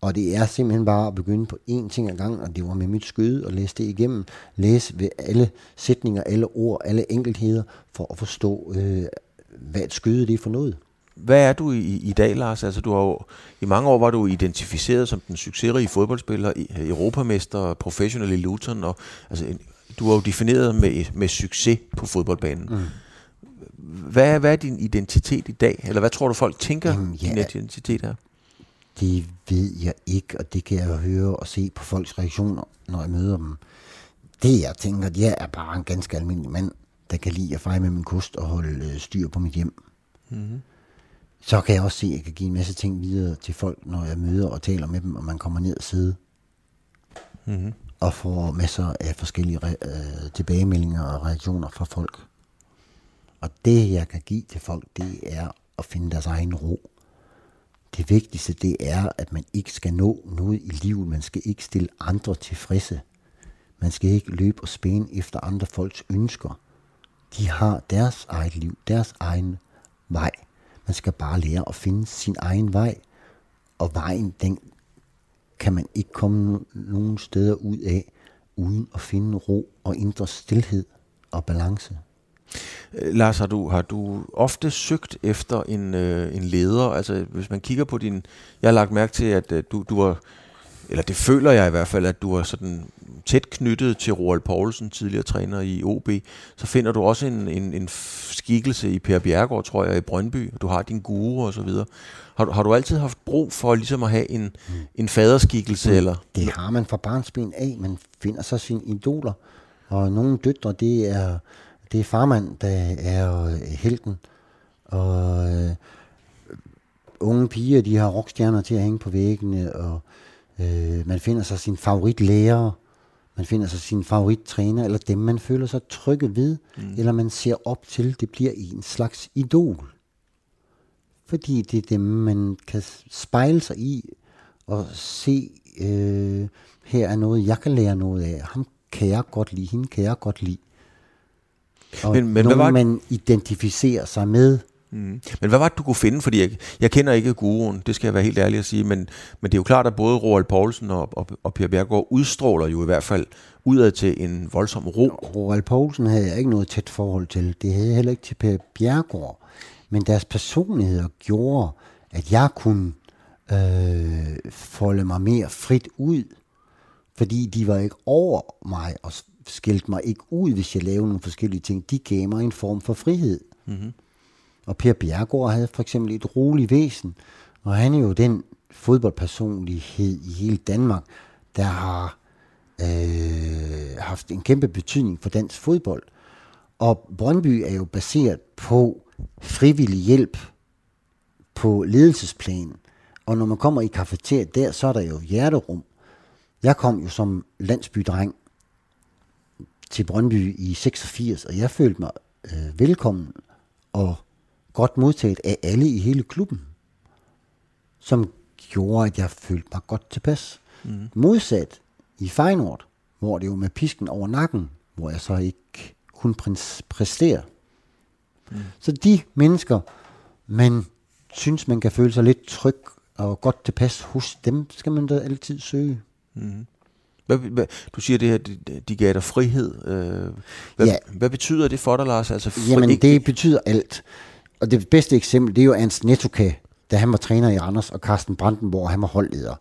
Speaker 3: Og det er simpelthen bare at begynde på én ting ad gangen, og det var med mit skøde og læse det igennem. Læse ved alle sætninger, alle ord, alle enkeltheder, for at forstå, øh, hvad et skøde det er for noget.
Speaker 2: Hvad er du i, i dag, Lars? Altså, du har jo, I mange år var du identificeret som den succesrige fodboldspiller, europamester, professionel i Luton, og altså, du har jo defineret med, med succes på fodboldbanen. Mm. Hvad, hvad er din identitet i dag? Eller hvad tror du, folk tænker, Jamen, ja, din identitet er?
Speaker 3: Det ved jeg ikke, og det kan jeg høre og se på folks reaktioner, når jeg møder dem. Det jeg tænker, jeg er bare en ganske almindelig mand, der kan lide at fejre med min kost og holde øh, styr på mit hjem. Mm-hmm. Så kan jeg også se, at jeg kan give en masse ting videre til folk, når jeg møder og taler med dem, og man kommer ned og sidde. Mm-hmm. Og får masser af forskellige re- øh, tilbagemeldinger og reaktioner fra folk. Og det, jeg kan give til folk, det er at finde deres egen ro. Det vigtigste, det er, at man ikke skal nå noget i livet. Man skal ikke stille andre tilfredse. Man skal ikke løbe og spæne efter andre folks ønsker. De har deres eget liv, deres egen vej. Man skal bare lære at finde sin egen vej. Og vejen, den kan man ikke komme nogen steder ud af, uden at finde ro og indre stillhed og balance.
Speaker 2: Øh, Lars, har du, har du ofte søgt efter en, øh, en leder? Altså, hvis man kigger på din... Jeg har lagt mærke til, at øh, du, du var eller det føler jeg i hvert fald, at du er sådan tæt knyttet til Roald Poulsen, tidligere træner i OB. Så finder du også en, en, en skikkelse i Per Bjergård, tror jeg, i Brøndby. Du har din guru og så videre. Har, har du altid haft brug for ligesom at have en, mm. en faderskikkelse? Mm. Eller?
Speaker 3: Det har man fra barnsben af. Man finder sig sine idoler. Og nogle døtre, det er det er farmand, der er øh, helten. Og øh, unge piger, de har rockstjerner til at hænge på væggene, og øh, man finder sig sin favoritlærer, man finder sig sin favorittræner, eller dem, man føler sig trygge ved, mm. eller man ser op til, det bliver en slags idol. Fordi det er dem, man kan spejle sig i, og se, øh, her er noget, jeg kan lære noget af. Ham kan jeg godt lide, hende kan jeg godt lide. Og men, men nogen, var man identificerer sig med.
Speaker 2: Mm. Men hvad var det, du kunne finde? Fordi jeg, jeg kender ikke guruen, det skal jeg være helt ærlig at sige, men, men det er jo klart, at både Roald Poulsen og, og, og Per Bjergård udstråler jo i hvert fald udad til en voldsom ro.
Speaker 3: Roald Poulsen havde jeg ikke noget tæt forhold til. Det havde jeg heller ikke til Per Bjergård. Men deres personligheder gjorde, at jeg kunne øh, folde mig mere frit ud, fordi de var ikke over mig og skældte mig ikke ud, hvis jeg lavede nogle forskellige ting. De gav mig en form for frihed. Mm-hmm. Og Per Bjergård havde for eksempel et roligt væsen, og han er jo den fodboldpersonlighed i hele Danmark, der har øh, haft en kæmpe betydning for dansk fodbold. Og Brøndby er jo baseret på frivillig hjælp på ledelsesplanen. Og når man kommer i kafeteriet der, så er der jo hjerterum. Jeg kom jo som landsbydreng til Brøndby i 86, og jeg følte mig øh, velkommen og godt modtaget af alle i hele klubben, som gjorde, at jeg følte mig godt tilpas. Mm. Modsat i Feyenoord, hvor det jo med pisken over nakken, hvor jeg så ikke kunne præstere. Mm. Så de mennesker, man synes, man kan føle sig lidt tryg og godt tilpas hos dem, skal man da altid søge. Mm.
Speaker 2: Hvad, hvad, du siger det her, de, de gav dig frihed. Øh, hvad, ja. hvad betyder det for dig, Lars? Altså,
Speaker 3: fri, Jamen, det betyder alt. Og det bedste eksempel, det er jo Ernst Nettoka, da han var træner i Randers, og Carsten Brandenborg, han var holdleder.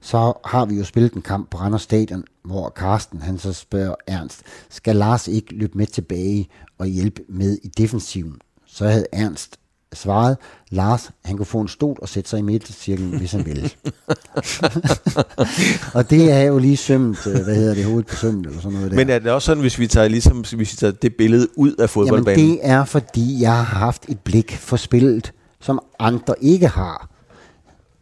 Speaker 3: Så har vi jo spillet en kamp på Randers Stadion, hvor Carsten, han så spørger Ernst, skal Lars ikke løbe med tilbage og hjælpe med i defensiven? Så havde Ernst svarede, Lars, han kunne få en stol og sætte sig i midtercirklen, hvis han ville. og det er jo lige sømt, øh, hvad hedder det, hovedet på sømmet, eller sådan noget der.
Speaker 2: Men er det også sådan, hvis vi tager, ligesom, hvis vi tager det billede ud af fodboldbanen?
Speaker 3: Jamen det er, fordi jeg har haft et blik for spillet, som andre ikke har,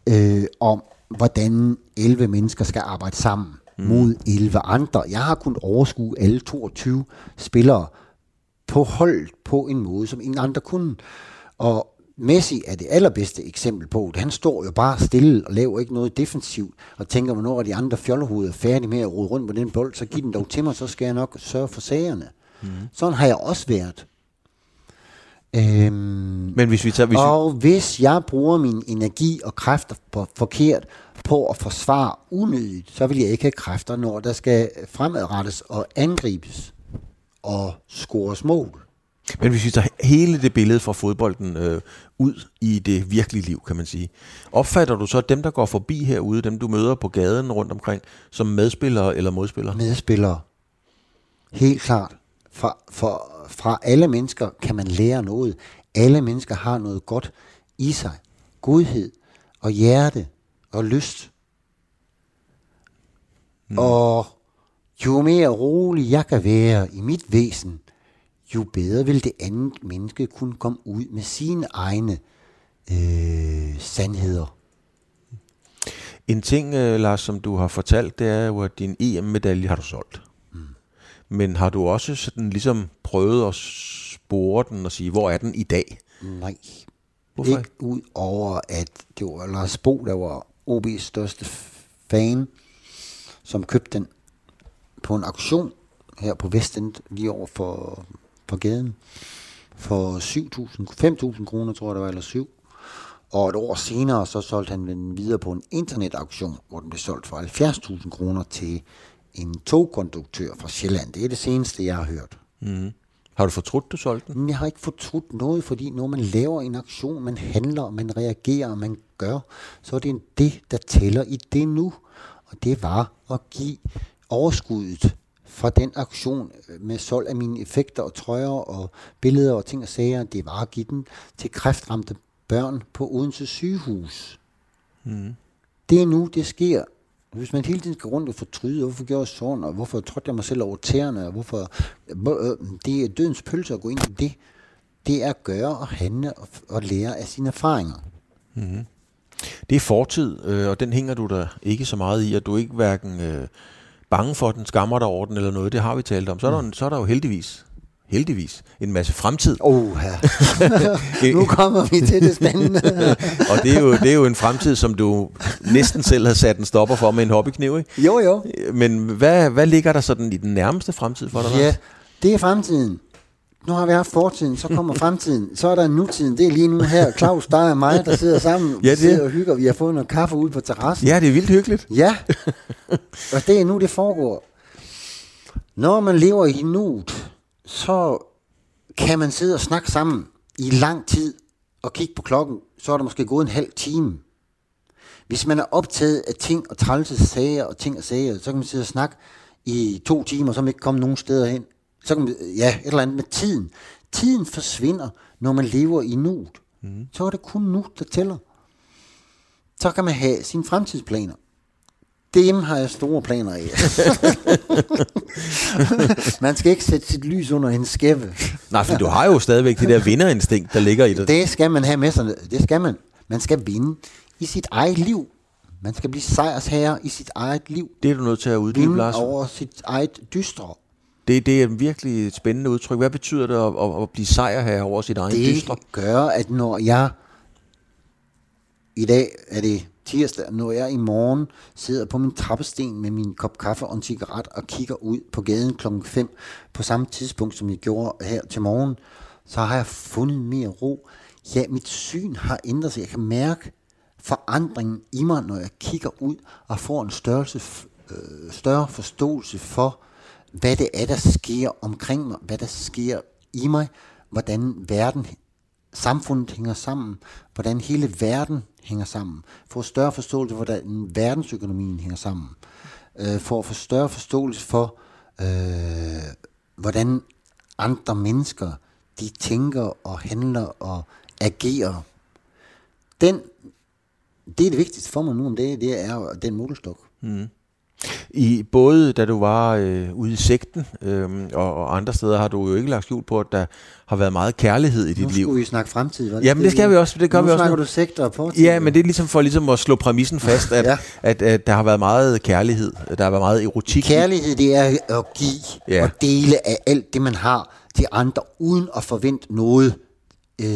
Speaker 3: øh, om hvordan 11 mennesker skal arbejde sammen mm. mod 11 andre. Jeg har kunnet overskue alle 22 spillere på hold på en måde, som ingen andre kunne. Og Messi er det allerbedste eksempel på det. Han står jo bare stille og laver ikke noget defensivt, og tænker, hvornår er de andre fjollehoveder færdige med at rode rundt på den bold, så giv den dog til mig, så skal jeg nok sørge for sagerne. Mm. Sådan har jeg også været.
Speaker 2: Øhm, Men hvis vi tager... Hvis
Speaker 3: og vi... hvis jeg bruger min energi og kræfter på, forkert på at forsvare unødigt, så vil jeg ikke have kræfter, når der skal fremadrettes og angribes og scores mål.
Speaker 2: Men hvis vi tager hele det billede fra fodbolden øh, ud i det virkelige liv, kan man sige, opfatter du så dem, der går forbi herude, dem du møder på gaden rundt omkring, som medspillere eller modspillere?
Speaker 3: Medspillere. Helt klart. Fra, for, fra alle mennesker kan man lære noget. Alle mennesker har noget godt i sig. Godhed og hjerte og lyst. Mm. Og jo mere rolig jeg kan være i mit væsen, jo bedre vil det andet menneske kunne komme ud med sine egne øh, sandheder.
Speaker 2: En ting, øh, Lars, som du har fortalt, det er jo, at din EM-medalje har du solgt. Mm. Men har du også sådan ligesom prøvet at spore den og sige, hvor er den i dag?
Speaker 3: Nej. Hvorfor? Ikke ud over, at det var Lars Bo, der var OB's største fan, som købte den på en auktion her på Vestend, lige over for på gaden for 7.000, 5.000 kroner, tror jeg det var, eller 7. Og et år senere, så solgte han den videre på en internetauktion, hvor den blev solgt for 70.000 kroner til en togkonduktør fra Sjælland. Det er det seneste, jeg har hørt.
Speaker 2: Mm. Har du fortrudt, du solgte den?
Speaker 3: Jeg har ikke fortrudt noget, fordi når man laver en aktion, man handler, man reagerer, man gør, så er det det, der tæller i det nu. Og det var at give overskuddet fra den aktion med solg af mine effekter og trøjer og billeder og ting og sager, det var at give den til kræftramte børn på Odense sygehus. Mm. Det er nu, det sker. Hvis man hele tiden skal rundt og fortryde, hvorfor gjorde jeg sådan, og hvorfor trådte jeg mig selv over tæerne, og hvorfor... Øh, det er dødens pølse at gå ind i det. Det er at gøre og handle og, og lære af sine erfaringer.
Speaker 2: Mm. Det er fortid, øh, og den hænger du der ikke så meget i, at du ikke hverken... Øh bange for den, skammer dig over den eller noget, det har vi talt om. Så er der, mm. så er der jo heldigvis heldigvis en masse fremtid.
Speaker 3: Oh, ja. nu kommer vi til det spændende.
Speaker 2: og det er, jo, det er jo en fremtid, som du næsten selv har sat en stopper for med en hobbykniv, ikke?
Speaker 3: Jo, jo.
Speaker 2: Men hvad, hvad ligger der sådan i den nærmeste fremtid for dig?
Speaker 3: Ja, det er fremtiden nu har vi haft fortiden, så kommer fremtiden, så er der nutiden, det er lige nu her, Claus, dig og mig, der sidder sammen, ja, det sidder og hygger, vi har fået noget kaffe ude på terrassen.
Speaker 2: Ja, det er vildt hyggeligt.
Speaker 3: Ja, og det er nu, det foregår. Når man lever i nuet, så kan man sidde og snakke sammen i lang tid, og kigge på klokken, så er der måske gået en halv time. Hvis man er optaget af ting og trælse sager og ting og sager, så kan man sidde og snakke i to timer, som ikke kommer nogen steder hen så kan man, ja, et eller andet med tiden. tiden forsvinder, når man lever i nuet. Mm. Så er det kun nu, der tæller. Så kan man have sine fremtidsplaner. Dem har jeg store planer af. man skal ikke sætte sit lys under en skæve.
Speaker 2: Nej, for du har jo stadigvæk det der vinderinstinkt, der ligger i dig.
Speaker 3: Det skal man have med sig. Det skal man. Man skal vinde i sit eget liv. Man skal blive sejrsherre i sit eget liv.
Speaker 2: Det er du nødt til at uddybe, Lars.
Speaker 3: over sit eget dystre.
Speaker 2: Det, det er et virkelig et spændende udtryk. Hvad betyder det at, at, at blive sejrherre over sit egen
Speaker 3: Det
Speaker 2: dystre?
Speaker 3: gør, at når jeg i dag er det tirsdag, når jeg i morgen sidder på min trappesten med min kop kaffe og en cigaret og kigger ud på gaden klokken 5 på samme tidspunkt, som jeg gjorde her til morgen, så har jeg fundet mere ro. Ja, mit syn har ændret sig. Jeg kan mærke forandringen i mig, når jeg kigger ud og får en størrelse, øh, større forståelse for, hvad det er, der sker omkring mig, hvad der sker i mig, hvordan verden, samfundet hænger sammen, hvordan hele verden hænger sammen, få større forståelse for, hvordan verdensøkonomien hænger sammen, øh, for at få større forståelse for, øh, hvordan andre mennesker, de tænker og handler og agerer. Den, det er det vigtigste for mig nu om det, det er den den modelstok. Mm.
Speaker 2: I både da du var øh, ude i sekten øh, og, og andre steder, har du jo ikke lagt skjul på, at der har været meget kærlighed i dit
Speaker 3: Nu
Speaker 2: liv.
Speaker 3: skulle vi snakke fremtid. Var
Speaker 2: Jamen, det skal vi også, det gør
Speaker 3: nu
Speaker 2: vi også
Speaker 3: snakker
Speaker 2: nu.
Speaker 3: du sektor og fortid.
Speaker 2: Ja, men det er ligesom for ligesom at slå præmissen fast, at, ja.
Speaker 3: Ja.
Speaker 2: at, at der har været meget kærlighed, der har været meget erotik.
Speaker 3: Kærlighed, det er at give
Speaker 2: Ja.
Speaker 3: og dele af alt det, man har til andre, uden at forvente noget øh,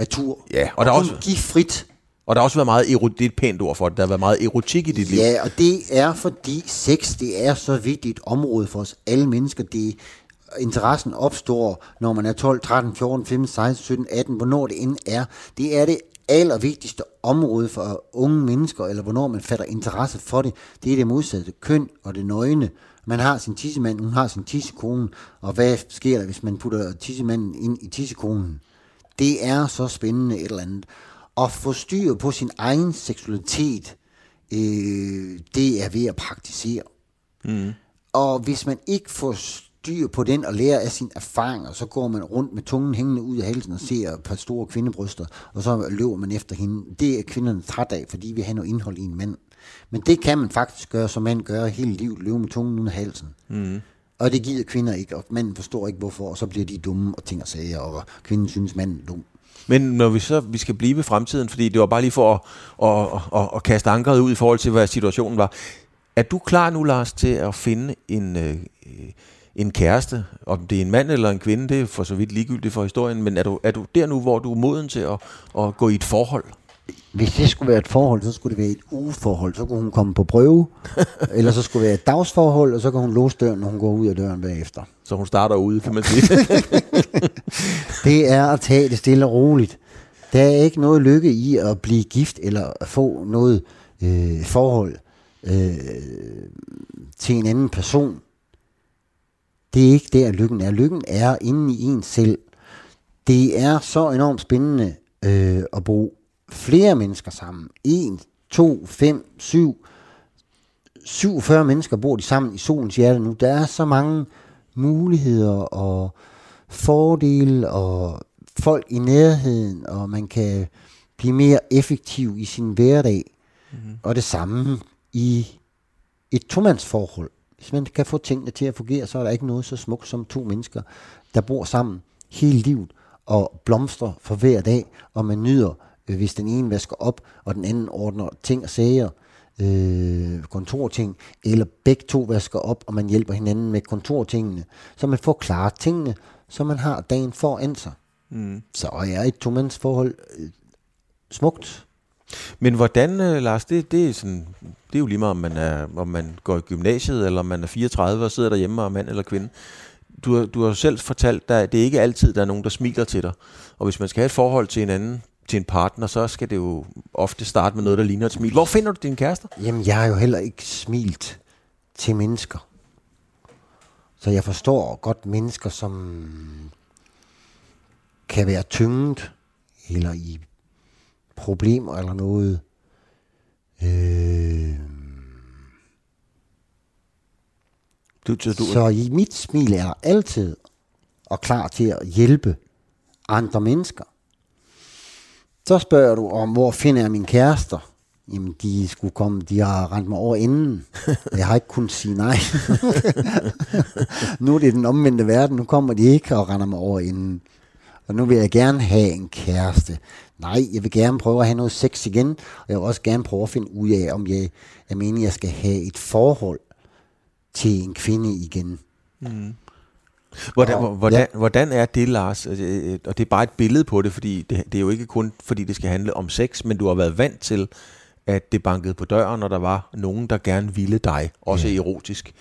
Speaker 3: retur.
Speaker 2: Ja, og der er også-
Speaker 3: give frit.
Speaker 2: Og der har også været meget ero, det er et pænt ord for det, der har været meget erotik i dit liv.
Speaker 3: Ja, og det er fordi sex, det er så vigtigt et område for os alle mennesker. Det interessen opstår, når man er 12, 13, 14, 15, 16, 17, 18, hvornår det end er. Det er det allervigtigste område for unge mennesker, eller hvornår man fatter interesse for det. Det er det modsatte køn og det nøgne. Man har sin tissemand, hun har sin tissekone, og hvad sker der, hvis man putter tissemanden ind i tissekonen? Det er så spændende et eller andet. At få styr på sin egen seksualitet, øh, det er ved at praktisere. Mm. Og hvis man ikke får styr på den og lærer af sine erfaringer, så går man rundt med tungen hængende ud af halsen og ser et par store kvindebryster, og så løber man efter hende. Det er kvinderne træt af, fordi vi har noget indhold i en mand. Men det kan man faktisk gøre, som mand gør hele livet, løbe med tungen ud af halsen. Mm. Og det gider kvinder ikke, og manden forstår ikke hvorfor, og så bliver de dumme og ting og sager, og kvinden synes, manden er dum.
Speaker 2: Men når vi så vi skal blive ved fremtiden, fordi det var bare lige for at, at, at, at kaste ankeret ud i forhold til, hvad situationen var. Er du klar nu, Lars, til at finde en, øh, en kæreste? Om det er en mand eller en kvinde, det er for så vidt ligegyldigt for historien, men er du, er du der nu, hvor du er moden til at, at gå i et forhold?
Speaker 3: Hvis det skulle være et forhold, så skulle det være et ugeforhold. Så kunne hun komme på prøve. eller så skulle det være et dagsforhold, og så kan hun låse døren, når hun går ud af døren bagefter.
Speaker 2: Så hun starter ude, kan man sige.
Speaker 3: Det er at tage det stille og roligt. Der er ikke noget lykke i at blive gift, eller at få noget øh, forhold øh, til en anden person. Det er ikke der, lykken er. Lykken er inde i en selv. Det er så enormt spændende øh, at bruge flere mennesker sammen. 1, 2, 5, 7, 47 mennesker bor de sammen i solens hjerte nu. Der er så mange muligheder og fordele og folk i nærheden, og man kan blive mere effektiv i sin hverdag. Mm-hmm. Og det samme i et tomandsforhold. Hvis man kan få tingene til at fungere, så er der ikke noget så smukt som to mennesker, der bor sammen hele livet og blomstrer for hver dag, og man nyder, øh, hvis den ene vasker op, og den anden ordner ting og sager, øh, kontorting, eller begge to vasker op, og man hjælper hinanden med kontortingene, så man får klaret tingene, så man har dagen foran sig. Mm. Så er et tomandsforhold øh, smukt.
Speaker 2: Men hvordan, øh, Lars, det, det, er sådan, det er jo lige meget, om man, er, om man går i gymnasiet, eller om man er 34 og sidder derhjemme og er mand eller kvinde. Du, har- du har selv fortalt, at det ikke altid, der er nogen, der smiler til dig. Og hvis man skal have et forhold til en anden, til en partner, så skal det jo ofte starte med noget, der ligner et smil. Hvor finder du dine kærester?
Speaker 3: Jamen, jeg har jo heller ikke smilt til mennesker. Så jeg forstår godt mennesker, som kan være tynget, eller i problemer eller noget. Øh,
Speaker 2: Du, du, du,
Speaker 3: så i mit smil er altid og klar til at hjælpe andre mennesker. Så spørger du om, hvor finder jeg mine kærester? Jamen, de skulle komme, de har rent mig over inden. Jeg har ikke kunnet sige nej. nu er det den omvendte verden, nu kommer de ikke og render mig over inden. Og nu vil jeg gerne have en kæreste. Nej, jeg vil gerne prøve at have noget sex igen, og jeg vil også gerne prøve at finde ud af, om jeg, jeg mener, jeg skal have et forhold til en kvinde igen. Mm.
Speaker 2: Hvordan, og, hvordan, ja. hvordan er det, Lars? Altså, øh, og det er bare et billede på det, fordi det, det er jo ikke kun, fordi det skal handle om sex, men du har været vant til, at det bankede på døren, når der var nogen, der gerne ville dig, også ja. erotisk.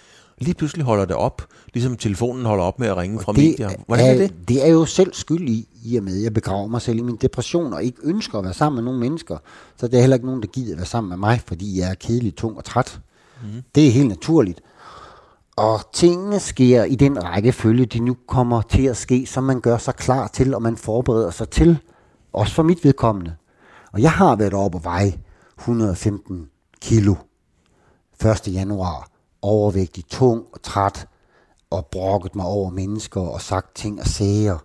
Speaker 2: Lige pludselig holder det op, ligesom telefonen holder op med at ringe og fra
Speaker 3: det
Speaker 2: medier. Hvordan er, er det?
Speaker 3: Det er jo selv skyld i, i og med, at jeg begraver mig selv i min depression, og ikke ønsker at være sammen med nogle mennesker. Så det er heller ikke nogen, der gider at være sammen med mig, fordi jeg er kedelig, tung og træt. Mm. Det er helt naturligt. Og tingene sker i den rækkefølge, de nu kommer til at ske, som man gør sig klar til, og man forbereder sig til. Også for mit vedkommende. Og jeg har været oppe på vej 115 kilo 1. januar. Overvægtig, tung og træt. Og brokket mig over mennesker og sagt ting og sager.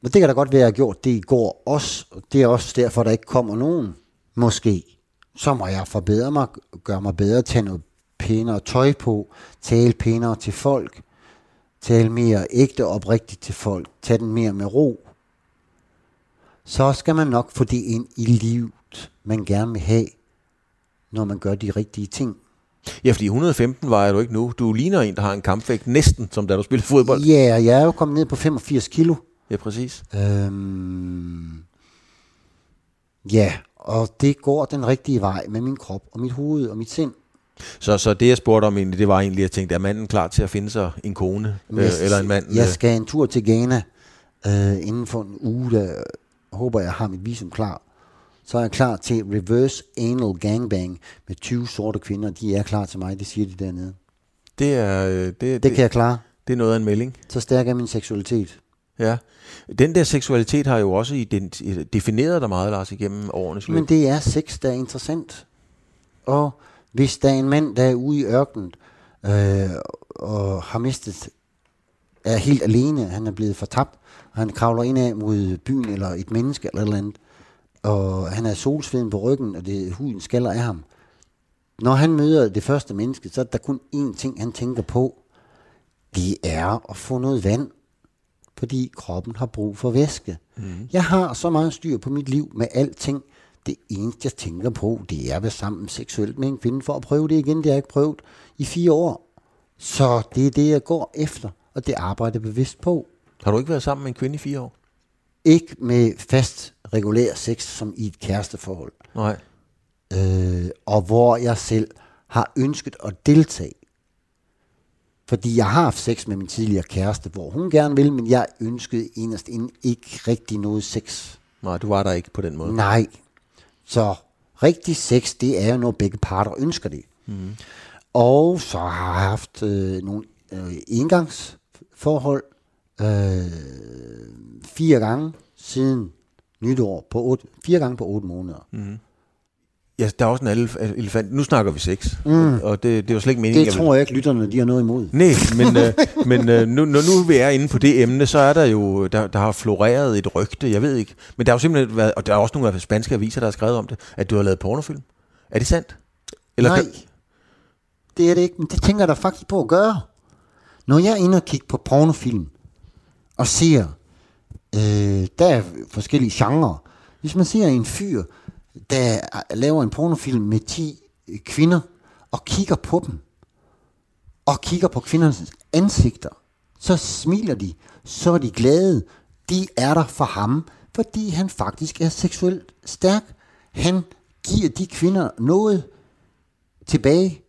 Speaker 3: Men det kan da godt være, at jeg har gjort det i går også. Og det er også derfor, der ikke kommer nogen. Måske. Så må jeg forbedre mig, gøre mig bedre, tage noget pænere tøj på, tale pænere til folk, tale mere ægte og oprigtigt til folk, tage den mere med ro, så skal man nok få det ind i livet, man gerne vil have, når man gør de rigtige ting.
Speaker 2: Ja, fordi 115 vejer du ikke nu. Du ligner en, der har en kampvægt næsten, som da du spiller fodbold.
Speaker 3: Ja, yeah, jeg er jo kommet ned på 85 kilo.
Speaker 2: Ja, præcis.
Speaker 3: Øhm, ja, og det går den rigtige vej med min krop og mit hoved og mit sind.
Speaker 2: Så, så det, jeg spurgte om egentlig, det var egentlig, at jeg tænkte, er manden klar til at finde sig en kone øh, eller en mand?
Speaker 3: Jeg øh? skal en tur til Ghana øh, inden for en uge, der håber jeg har mit visum klar. Så er jeg klar til reverse anal gangbang med 20 sorte kvinder. De er klar til mig, det siger de dernede.
Speaker 2: Det er... Øh, det,
Speaker 3: det, det kan jeg klare.
Speaker 2: Det er noget af en melding.
Speaker 3: Så stærk er min seksualitet.
Speaker 2: Ja. Den der seksualitet har jo også defineret dig meget, Lars, igennem årenes løb.
Speaker 3: Men det er sex, der er interessant. Og hvis der er en mand, der er ude i ørkenen øh, og har mistet, er helt alene, han er blevet fortabt, og han kravler ind af mod byen eller et menneske eller et eller andet, og han er solsveden på ryggen, og det huden skaller af ham. Når han møder det første menneske, så er der kun én ting, han tænker på. Det er at få noget vand, fordi kroppen har brug for væske. Mm. Jeg har så meget styr på mit liv med alting, det eneste, jeg tænker på, det er at være sammen seksuelt med en kvinde for at prøve det igen. Det har jeg ikke prøvet i fire år. Så det er det, jeg går efter, og det arbejder jeg bevidst på.
Speaker 2: Har du ikke været sammen med en kvinde i fire år?
Speaker 3: Ikke med fast, regulær sex, som i et kæresteforhold.
Speaker 2: Nej.
Speaker 3: Øh, og hvor jeg selv har ønsket at deltage. Fordi jeg har haft sex med min tidligere kæreste, hvor hun gerne vil, men jeg ønskede enest ikke rigtig noget sex.
Speaker 2: Nej, du var der ikke på den måde.
Speaker 3: Nej, så rigtig sex, det er jo, når begge parter ønsker det. Mm. Og så har jeg haft øh, nogle øh, engangsforhold øh, fire gange siden nytår, på otte, fire gange på otte måneder. Mm.
Speaker 2: Ja, der er også en elefant. Nu snakker vi sex, mm. og det, det er jo slet ikke meningen.
Speaker 3: Det tror jeg, jeg ikke, lytterne de har noget imod.
Speaker 2: Nej, men, øh, men øh, nu, når nu vi er inde på det emne, så er der jo, der, der har floreret et rygte, jeg ved ikke. Men der har jo simpelthen været, og der er også nogle af spanske aviser, der har skrevet om det, at du har lavet pornofilm. Er det sandt?
Speaker 3: Eller Nej, kan... det er det ikke, men det tænker jeg da faktisk på at gøre. Når jeg er inde og kigger på pornofilm, og ser, øh, der er forskellige genrer. Hvis man ser en fyr, der laver en pornofilm med 10 kvinder, og kigger på dem, og kigger på kvindernes ansigter, så smiler de, så er de glade. De er der for ham, fordi han faktisk er seksuelt stærk. Han giver de kvinder noget tilbage.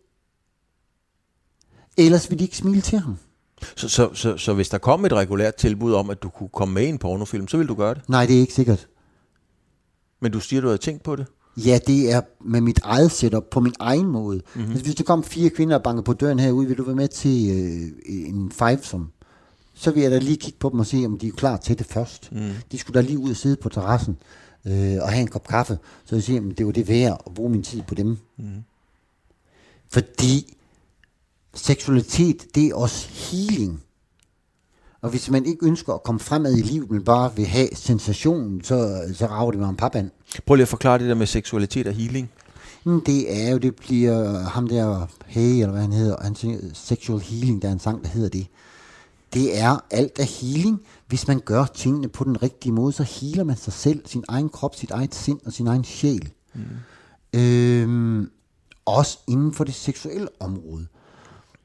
Speaker 3: Ellers vil de ikke smile til ham.
Speaker 2: Så, så, så, så hvis der kom et regulært tilbud om, at du kunne komme med i en pornofilm, så vil du gøre det?
Speaker 3: Nej, det er ikke sikkert.
Speaker 2: Men du siger, du har tænkt på det?
Speaker 3: Ja, det er med mit eget setup, på min egen måde. Mm-hmm. Altså, hvis der kom fire kvinder og banker på døren herude, vil du være med til øh, en five som så vil jeg da lige kigge på dem og se, om de er klar til det først. Mm. De skulle da lige ud og sidde på terrassen øh, og have en kop kaffe, så jeg siger, at det var det værd at bruge min tid på dem. Mm. Fordi seksualitet, det er også healing. Og hvis man ikke ønsker at komme fremad i livet, men bare vil have sensationen, så, så rager det mig om papand.
Speaker 2: Prøv lige at forklare det der med seksualitet og healing.
Speaker 3: Men det er jo, det bliver ham der, Hey, eller hvad han hedder, han siger, Sexual Healing, der er en sang, der hedder det. Det er alt af healing. Hvis man gør tingene på den rigtige måde, så healer man sig selv, sin egen krop, sit eget sind og sin egen sjæl. Mm. Øhm, også inden for det seksuelle område.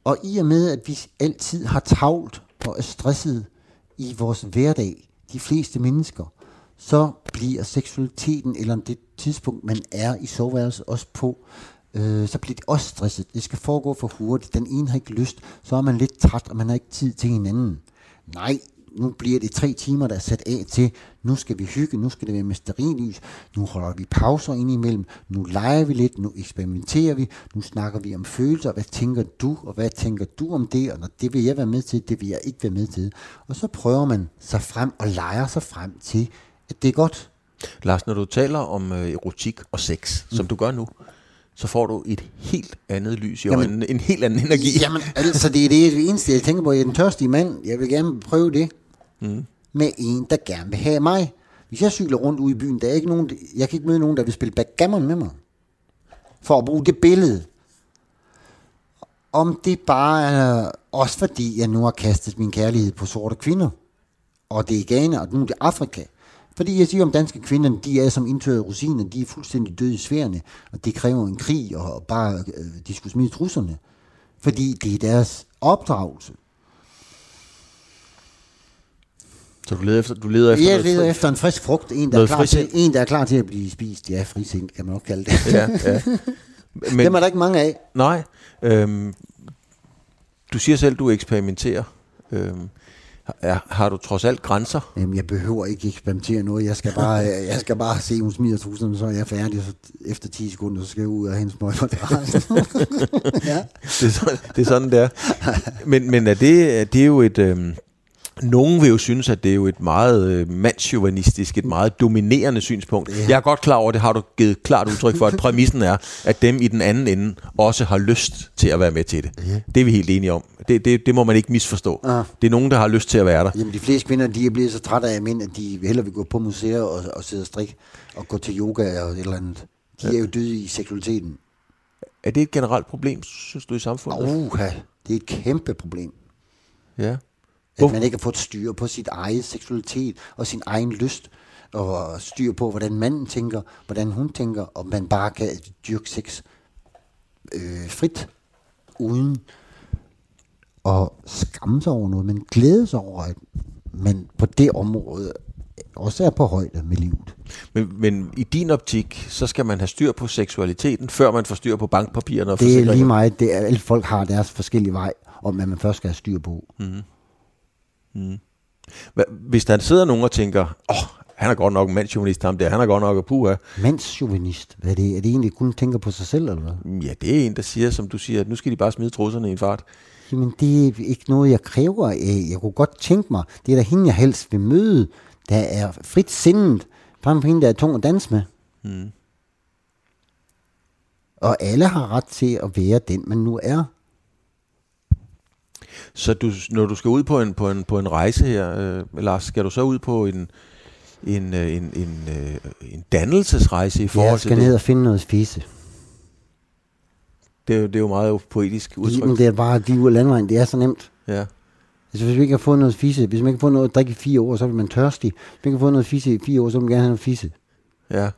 Speaker 3: Og i og med, at vi altid har travlt og er stresset i vores hverdag, de fleste mennesker, så bliver seksualiteten, eller det tidspunkt, man er i soveværelset også på, øh, så bliver det også stresset. Det skal foregå for hurtigt. Den ene har ikke lyst, så er man lidt træt, og man har ikke tid til hinanden. Nej, nu bliver det tre timer, der er sat af til, nu skal vi hygge, nu skal det være med sterinlys, nu holder vi pauser ind imellem, nu leger vi lidt, nu eksperimenterer vi, nu snakker vi om følelser, hvad tænker du, og hvad tænker du om det, og når det vil jeg være med til, det vil jeg ikke være med til. Og så prøver man sig frem og leger sig frem til, at det er godt.
Speaker 2: Lars, når du taler om øh, erotik og sex, mm. som du gør nu, så får du et helt andet lys i
Speaker 3: Jamen-
Speaker 2: øjnene, en helt anden energi.
Speaker 3: Jamen, altså det er det eneste, jeg tænker på. Jeg er den tørstige mand. Jeg vil gerne prøve det. Mm. Med en, der gerne vil have mig. Hvis jeg cykler rundt ude i byen, der er ikke nogen, jeg kan ikke møde nogen, der vil spille backgammon med mig. For at bruge det billede. Om det bare er også fordi, jeg nu har kastet min kærlighed på sorte kvinder. Og det er Ghana, og nu er det Afrika. Fordi jeg siger om danske kvinder, de er som indtørrede rosiner, de er fuldstændig døde i sværene, og det kræver en krig, og bare øh, de skulle smide trusserne. Fordi det er deres opdragelse.
Speaker 2: Så du leder efter, du leder efter
Speaker 3: Jeg leder
Speaker 2: fri-
Speaker 3: efter en frisk frugt, en der, er klar til, en, der er klar til at blive spist. Ja, frisind kan man nok kalde det.
Speaker 2: Ja, ja.
Speaker 3: Men, Dem er der ikke mange af.
Speaker 2: nej, øhm, du siger selv, du eksperimenterer. Øhm, er, har du trods alt grænser?
Speaker 3: Jamen, jeg behøver ikke eksperimentere noget. Jeg skal bare, jeg skal bare se, hun smider tusind, så er jeg færdig. Så efter 10 sekunder, så skal jeg ud og hente smøg på terrassen. ja.
Speaker 2: Det er, sådan, det er sådan, det er. Men, men er det, det er jo et... Øhm, nogen vil jo synes, at det er jo et meget øh, mandsjuvenistisk, et meget dominerende synspunkt. Jeg er godt klar over, det har du givet klart udtryk for, at præmissen er, at dem i den anden ende også har lyst til at være med til det. Det er vi helt enige om. Det, det, det må man ikke misforstå.
Speaker 3: Ah.
Speaker 2: Det er nogen, der har lyst til at være der.
Speaker 3: Jamen, de fleste kvinder, de er blevet så trætte af mænd, at de hellere vil gå på museer og, og sidde og strikke og gå til yoga og et eller andet. De er jo døde i seksualiteten.
Speaker 2: Er det et generelt problem, synes du, i samfundet?
Speaker 3: Uha, det er et kæmpe problem.
Speaker 2: Ja.
Speaker 3: At
Speaker 2: Hvor-
Speaker 3: man ikke har fået styr på sit eget seksualitet og sin egen lyst, og styr på, hvordan manden tænker, hvordan hun tænker, og man bare kan dyrke sex øh, frit, uden at skamme sig over noget, men glæde sig over, at man på det område også er på højde med livet.
Speaker 2: Men, men i din optik, så skal man have styr på seksualiteten, før man får styr på bankpapirerne og
Speaker 3: Det er lige meget, det er, alle folk har deres forskellige vej, om hvad man først skal have styr på.
Speaker 2: Hva- Hvis der sidder nogen og tænker, åh, oh, han er godt nok en mandsjournalist, ham der, han er godt nok puha.
Speaker 3: Mandsjuvenist, hvad er det? Er det egentlig kun tænker på sig selv, eller hvad?
Speaker 2: Ja, det er en, der siger, som du siger, at nu skal de bare smide trusserne i en fart.
Speaker 3: Jamen, det er ikke noget, jeg kræver. Jeg kunne godt tænke mig, det er da hende, jeg helst vil møde, der er frit sindet, frem for hende, der er tung at danse med.
Speaker 2: Mm.
Speaker 3: Og alle har ret til at være den, man nu er.
Speaker 2: Så du, når du skal ud på en, på en, på en rejse her, øh, Lars, skal du så ud på en, en, øh, en, en, øh, en dannelsesrejse i forhold
Speaker 3: Jeg
Speaker 2: til
Speaker 3: skal ned
Speaker 2: det?
Speaker 3: og finde noget fisse.
Speaker 2: Det er, jo, det er jo meget poetisk udtryk.
Speaker 3: Jamen, det er bare de ud af landvejen, det er så nemt.
Speaker 2: Ja.
Speaker 3: Altså, hvis vi ikke har fået noget fisse, hvis man ikke har fået noget at drikke i fire år, så er man tørstig. Hvis man ikke har fået noget fisse i fire år, så vil man gerne have noget fisse.
Speaker 2: Ja,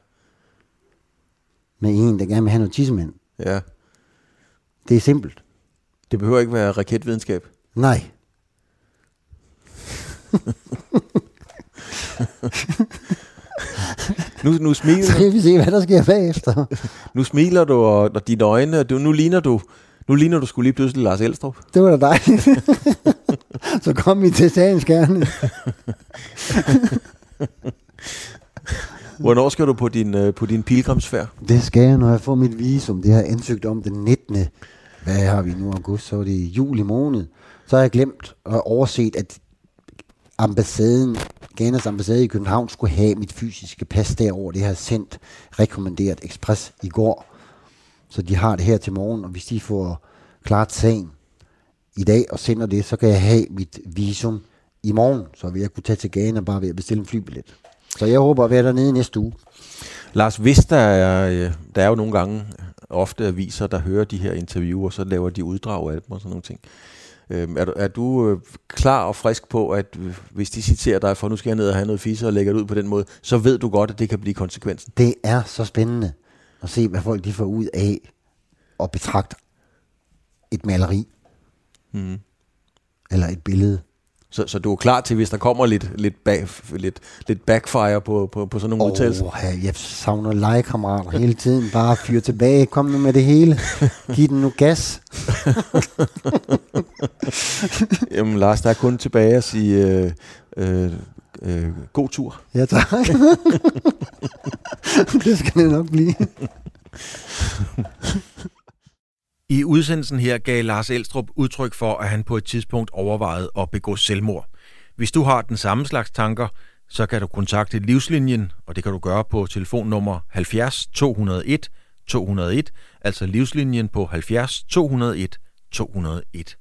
Speaker 3: Med en, der gerne vil have noget tissemand.
Speaker 2: ja.
Speaker 3: Det er simpelt.
Speaker 2: Det behøver ikke være raketvidenskab.
Speaker 3: Nej.
Speaker 2: Nu, nu, smiler,
Speaker 3: Så kan vi se, hvad der sker bagefter.
Speaker 2: nu smiler du, og, og dine øjne, du, nu ligner du, nu ligner du skulle lige pludselig Lars Elstrup.
Speaker 3: Det var da dejligt. så kom vi til sagens gerne.
Speaker 2: Hvornår skal du på din, øh, på din pilgrimsfærd?
Speaker 3: Det skal jeg, når jeg får mit visum. Det har jeg ansøgt om den 19. Hvad har vi nu august? Så er det juli måned. Så har jeg glemt og overset, at ambassaden, Ghanas ambassade i København skulle have mit fysiske pas derover. Det har jeg sendt rekommenderet ekspres i går. Så de har det her til morgen, og hvis de får klart sagen i dag og sender det, så kan jeg have mit visum i morgen, så vil jeg kunne tage til Ghana bare ved at bestille en flybillet. Så jeg håber at være dernede næste uge.
Speaker 2: Lars, hvis der er, øh, der er jo nogle gange ofte aviser, der hører de her interviewer, så laver de uddrag af dem og sådan nogle ting. Øhm, er du, er du øh, klar og frisk på, at hvis de citerer dig for, nu skal jeg ned og have noget fisse og lægger det ud på den måde, så ved du godt, at det kan blive konsekvensen?
Speaker 3: Det er så spændende at se, hvad folk de får ud af at betragte et maleri. Mm. Eller et billede.
Speaker 2: Så, så du er klar til, hvis der kommer lidt, lidt, bag, lidt, lidt backfire på, på, på sådan nogle oh, udtalelser?
Speaker 3: Jeg savner legekammerater hele tiden. Bare fyr tilbage. Kom nu med det hele. Giv den nu gas.
Speaker 2: Jamen Lars, der er kun tilbage at sige øh, øh, øh, god tur.
Speaker 3: Ja, tak. det skal det nok blive.
Speaker 4: I udsendelsen her gav Lars Elstrup udtryk for, at han på et tidspunkt overvejede at begå selvmord. Hvis du har den samme slags tanker, så kan du kontakte Livslinjen, og det kan du gøre på telefonnummer 70 201 201, altså Livslinjen på 70 201 201.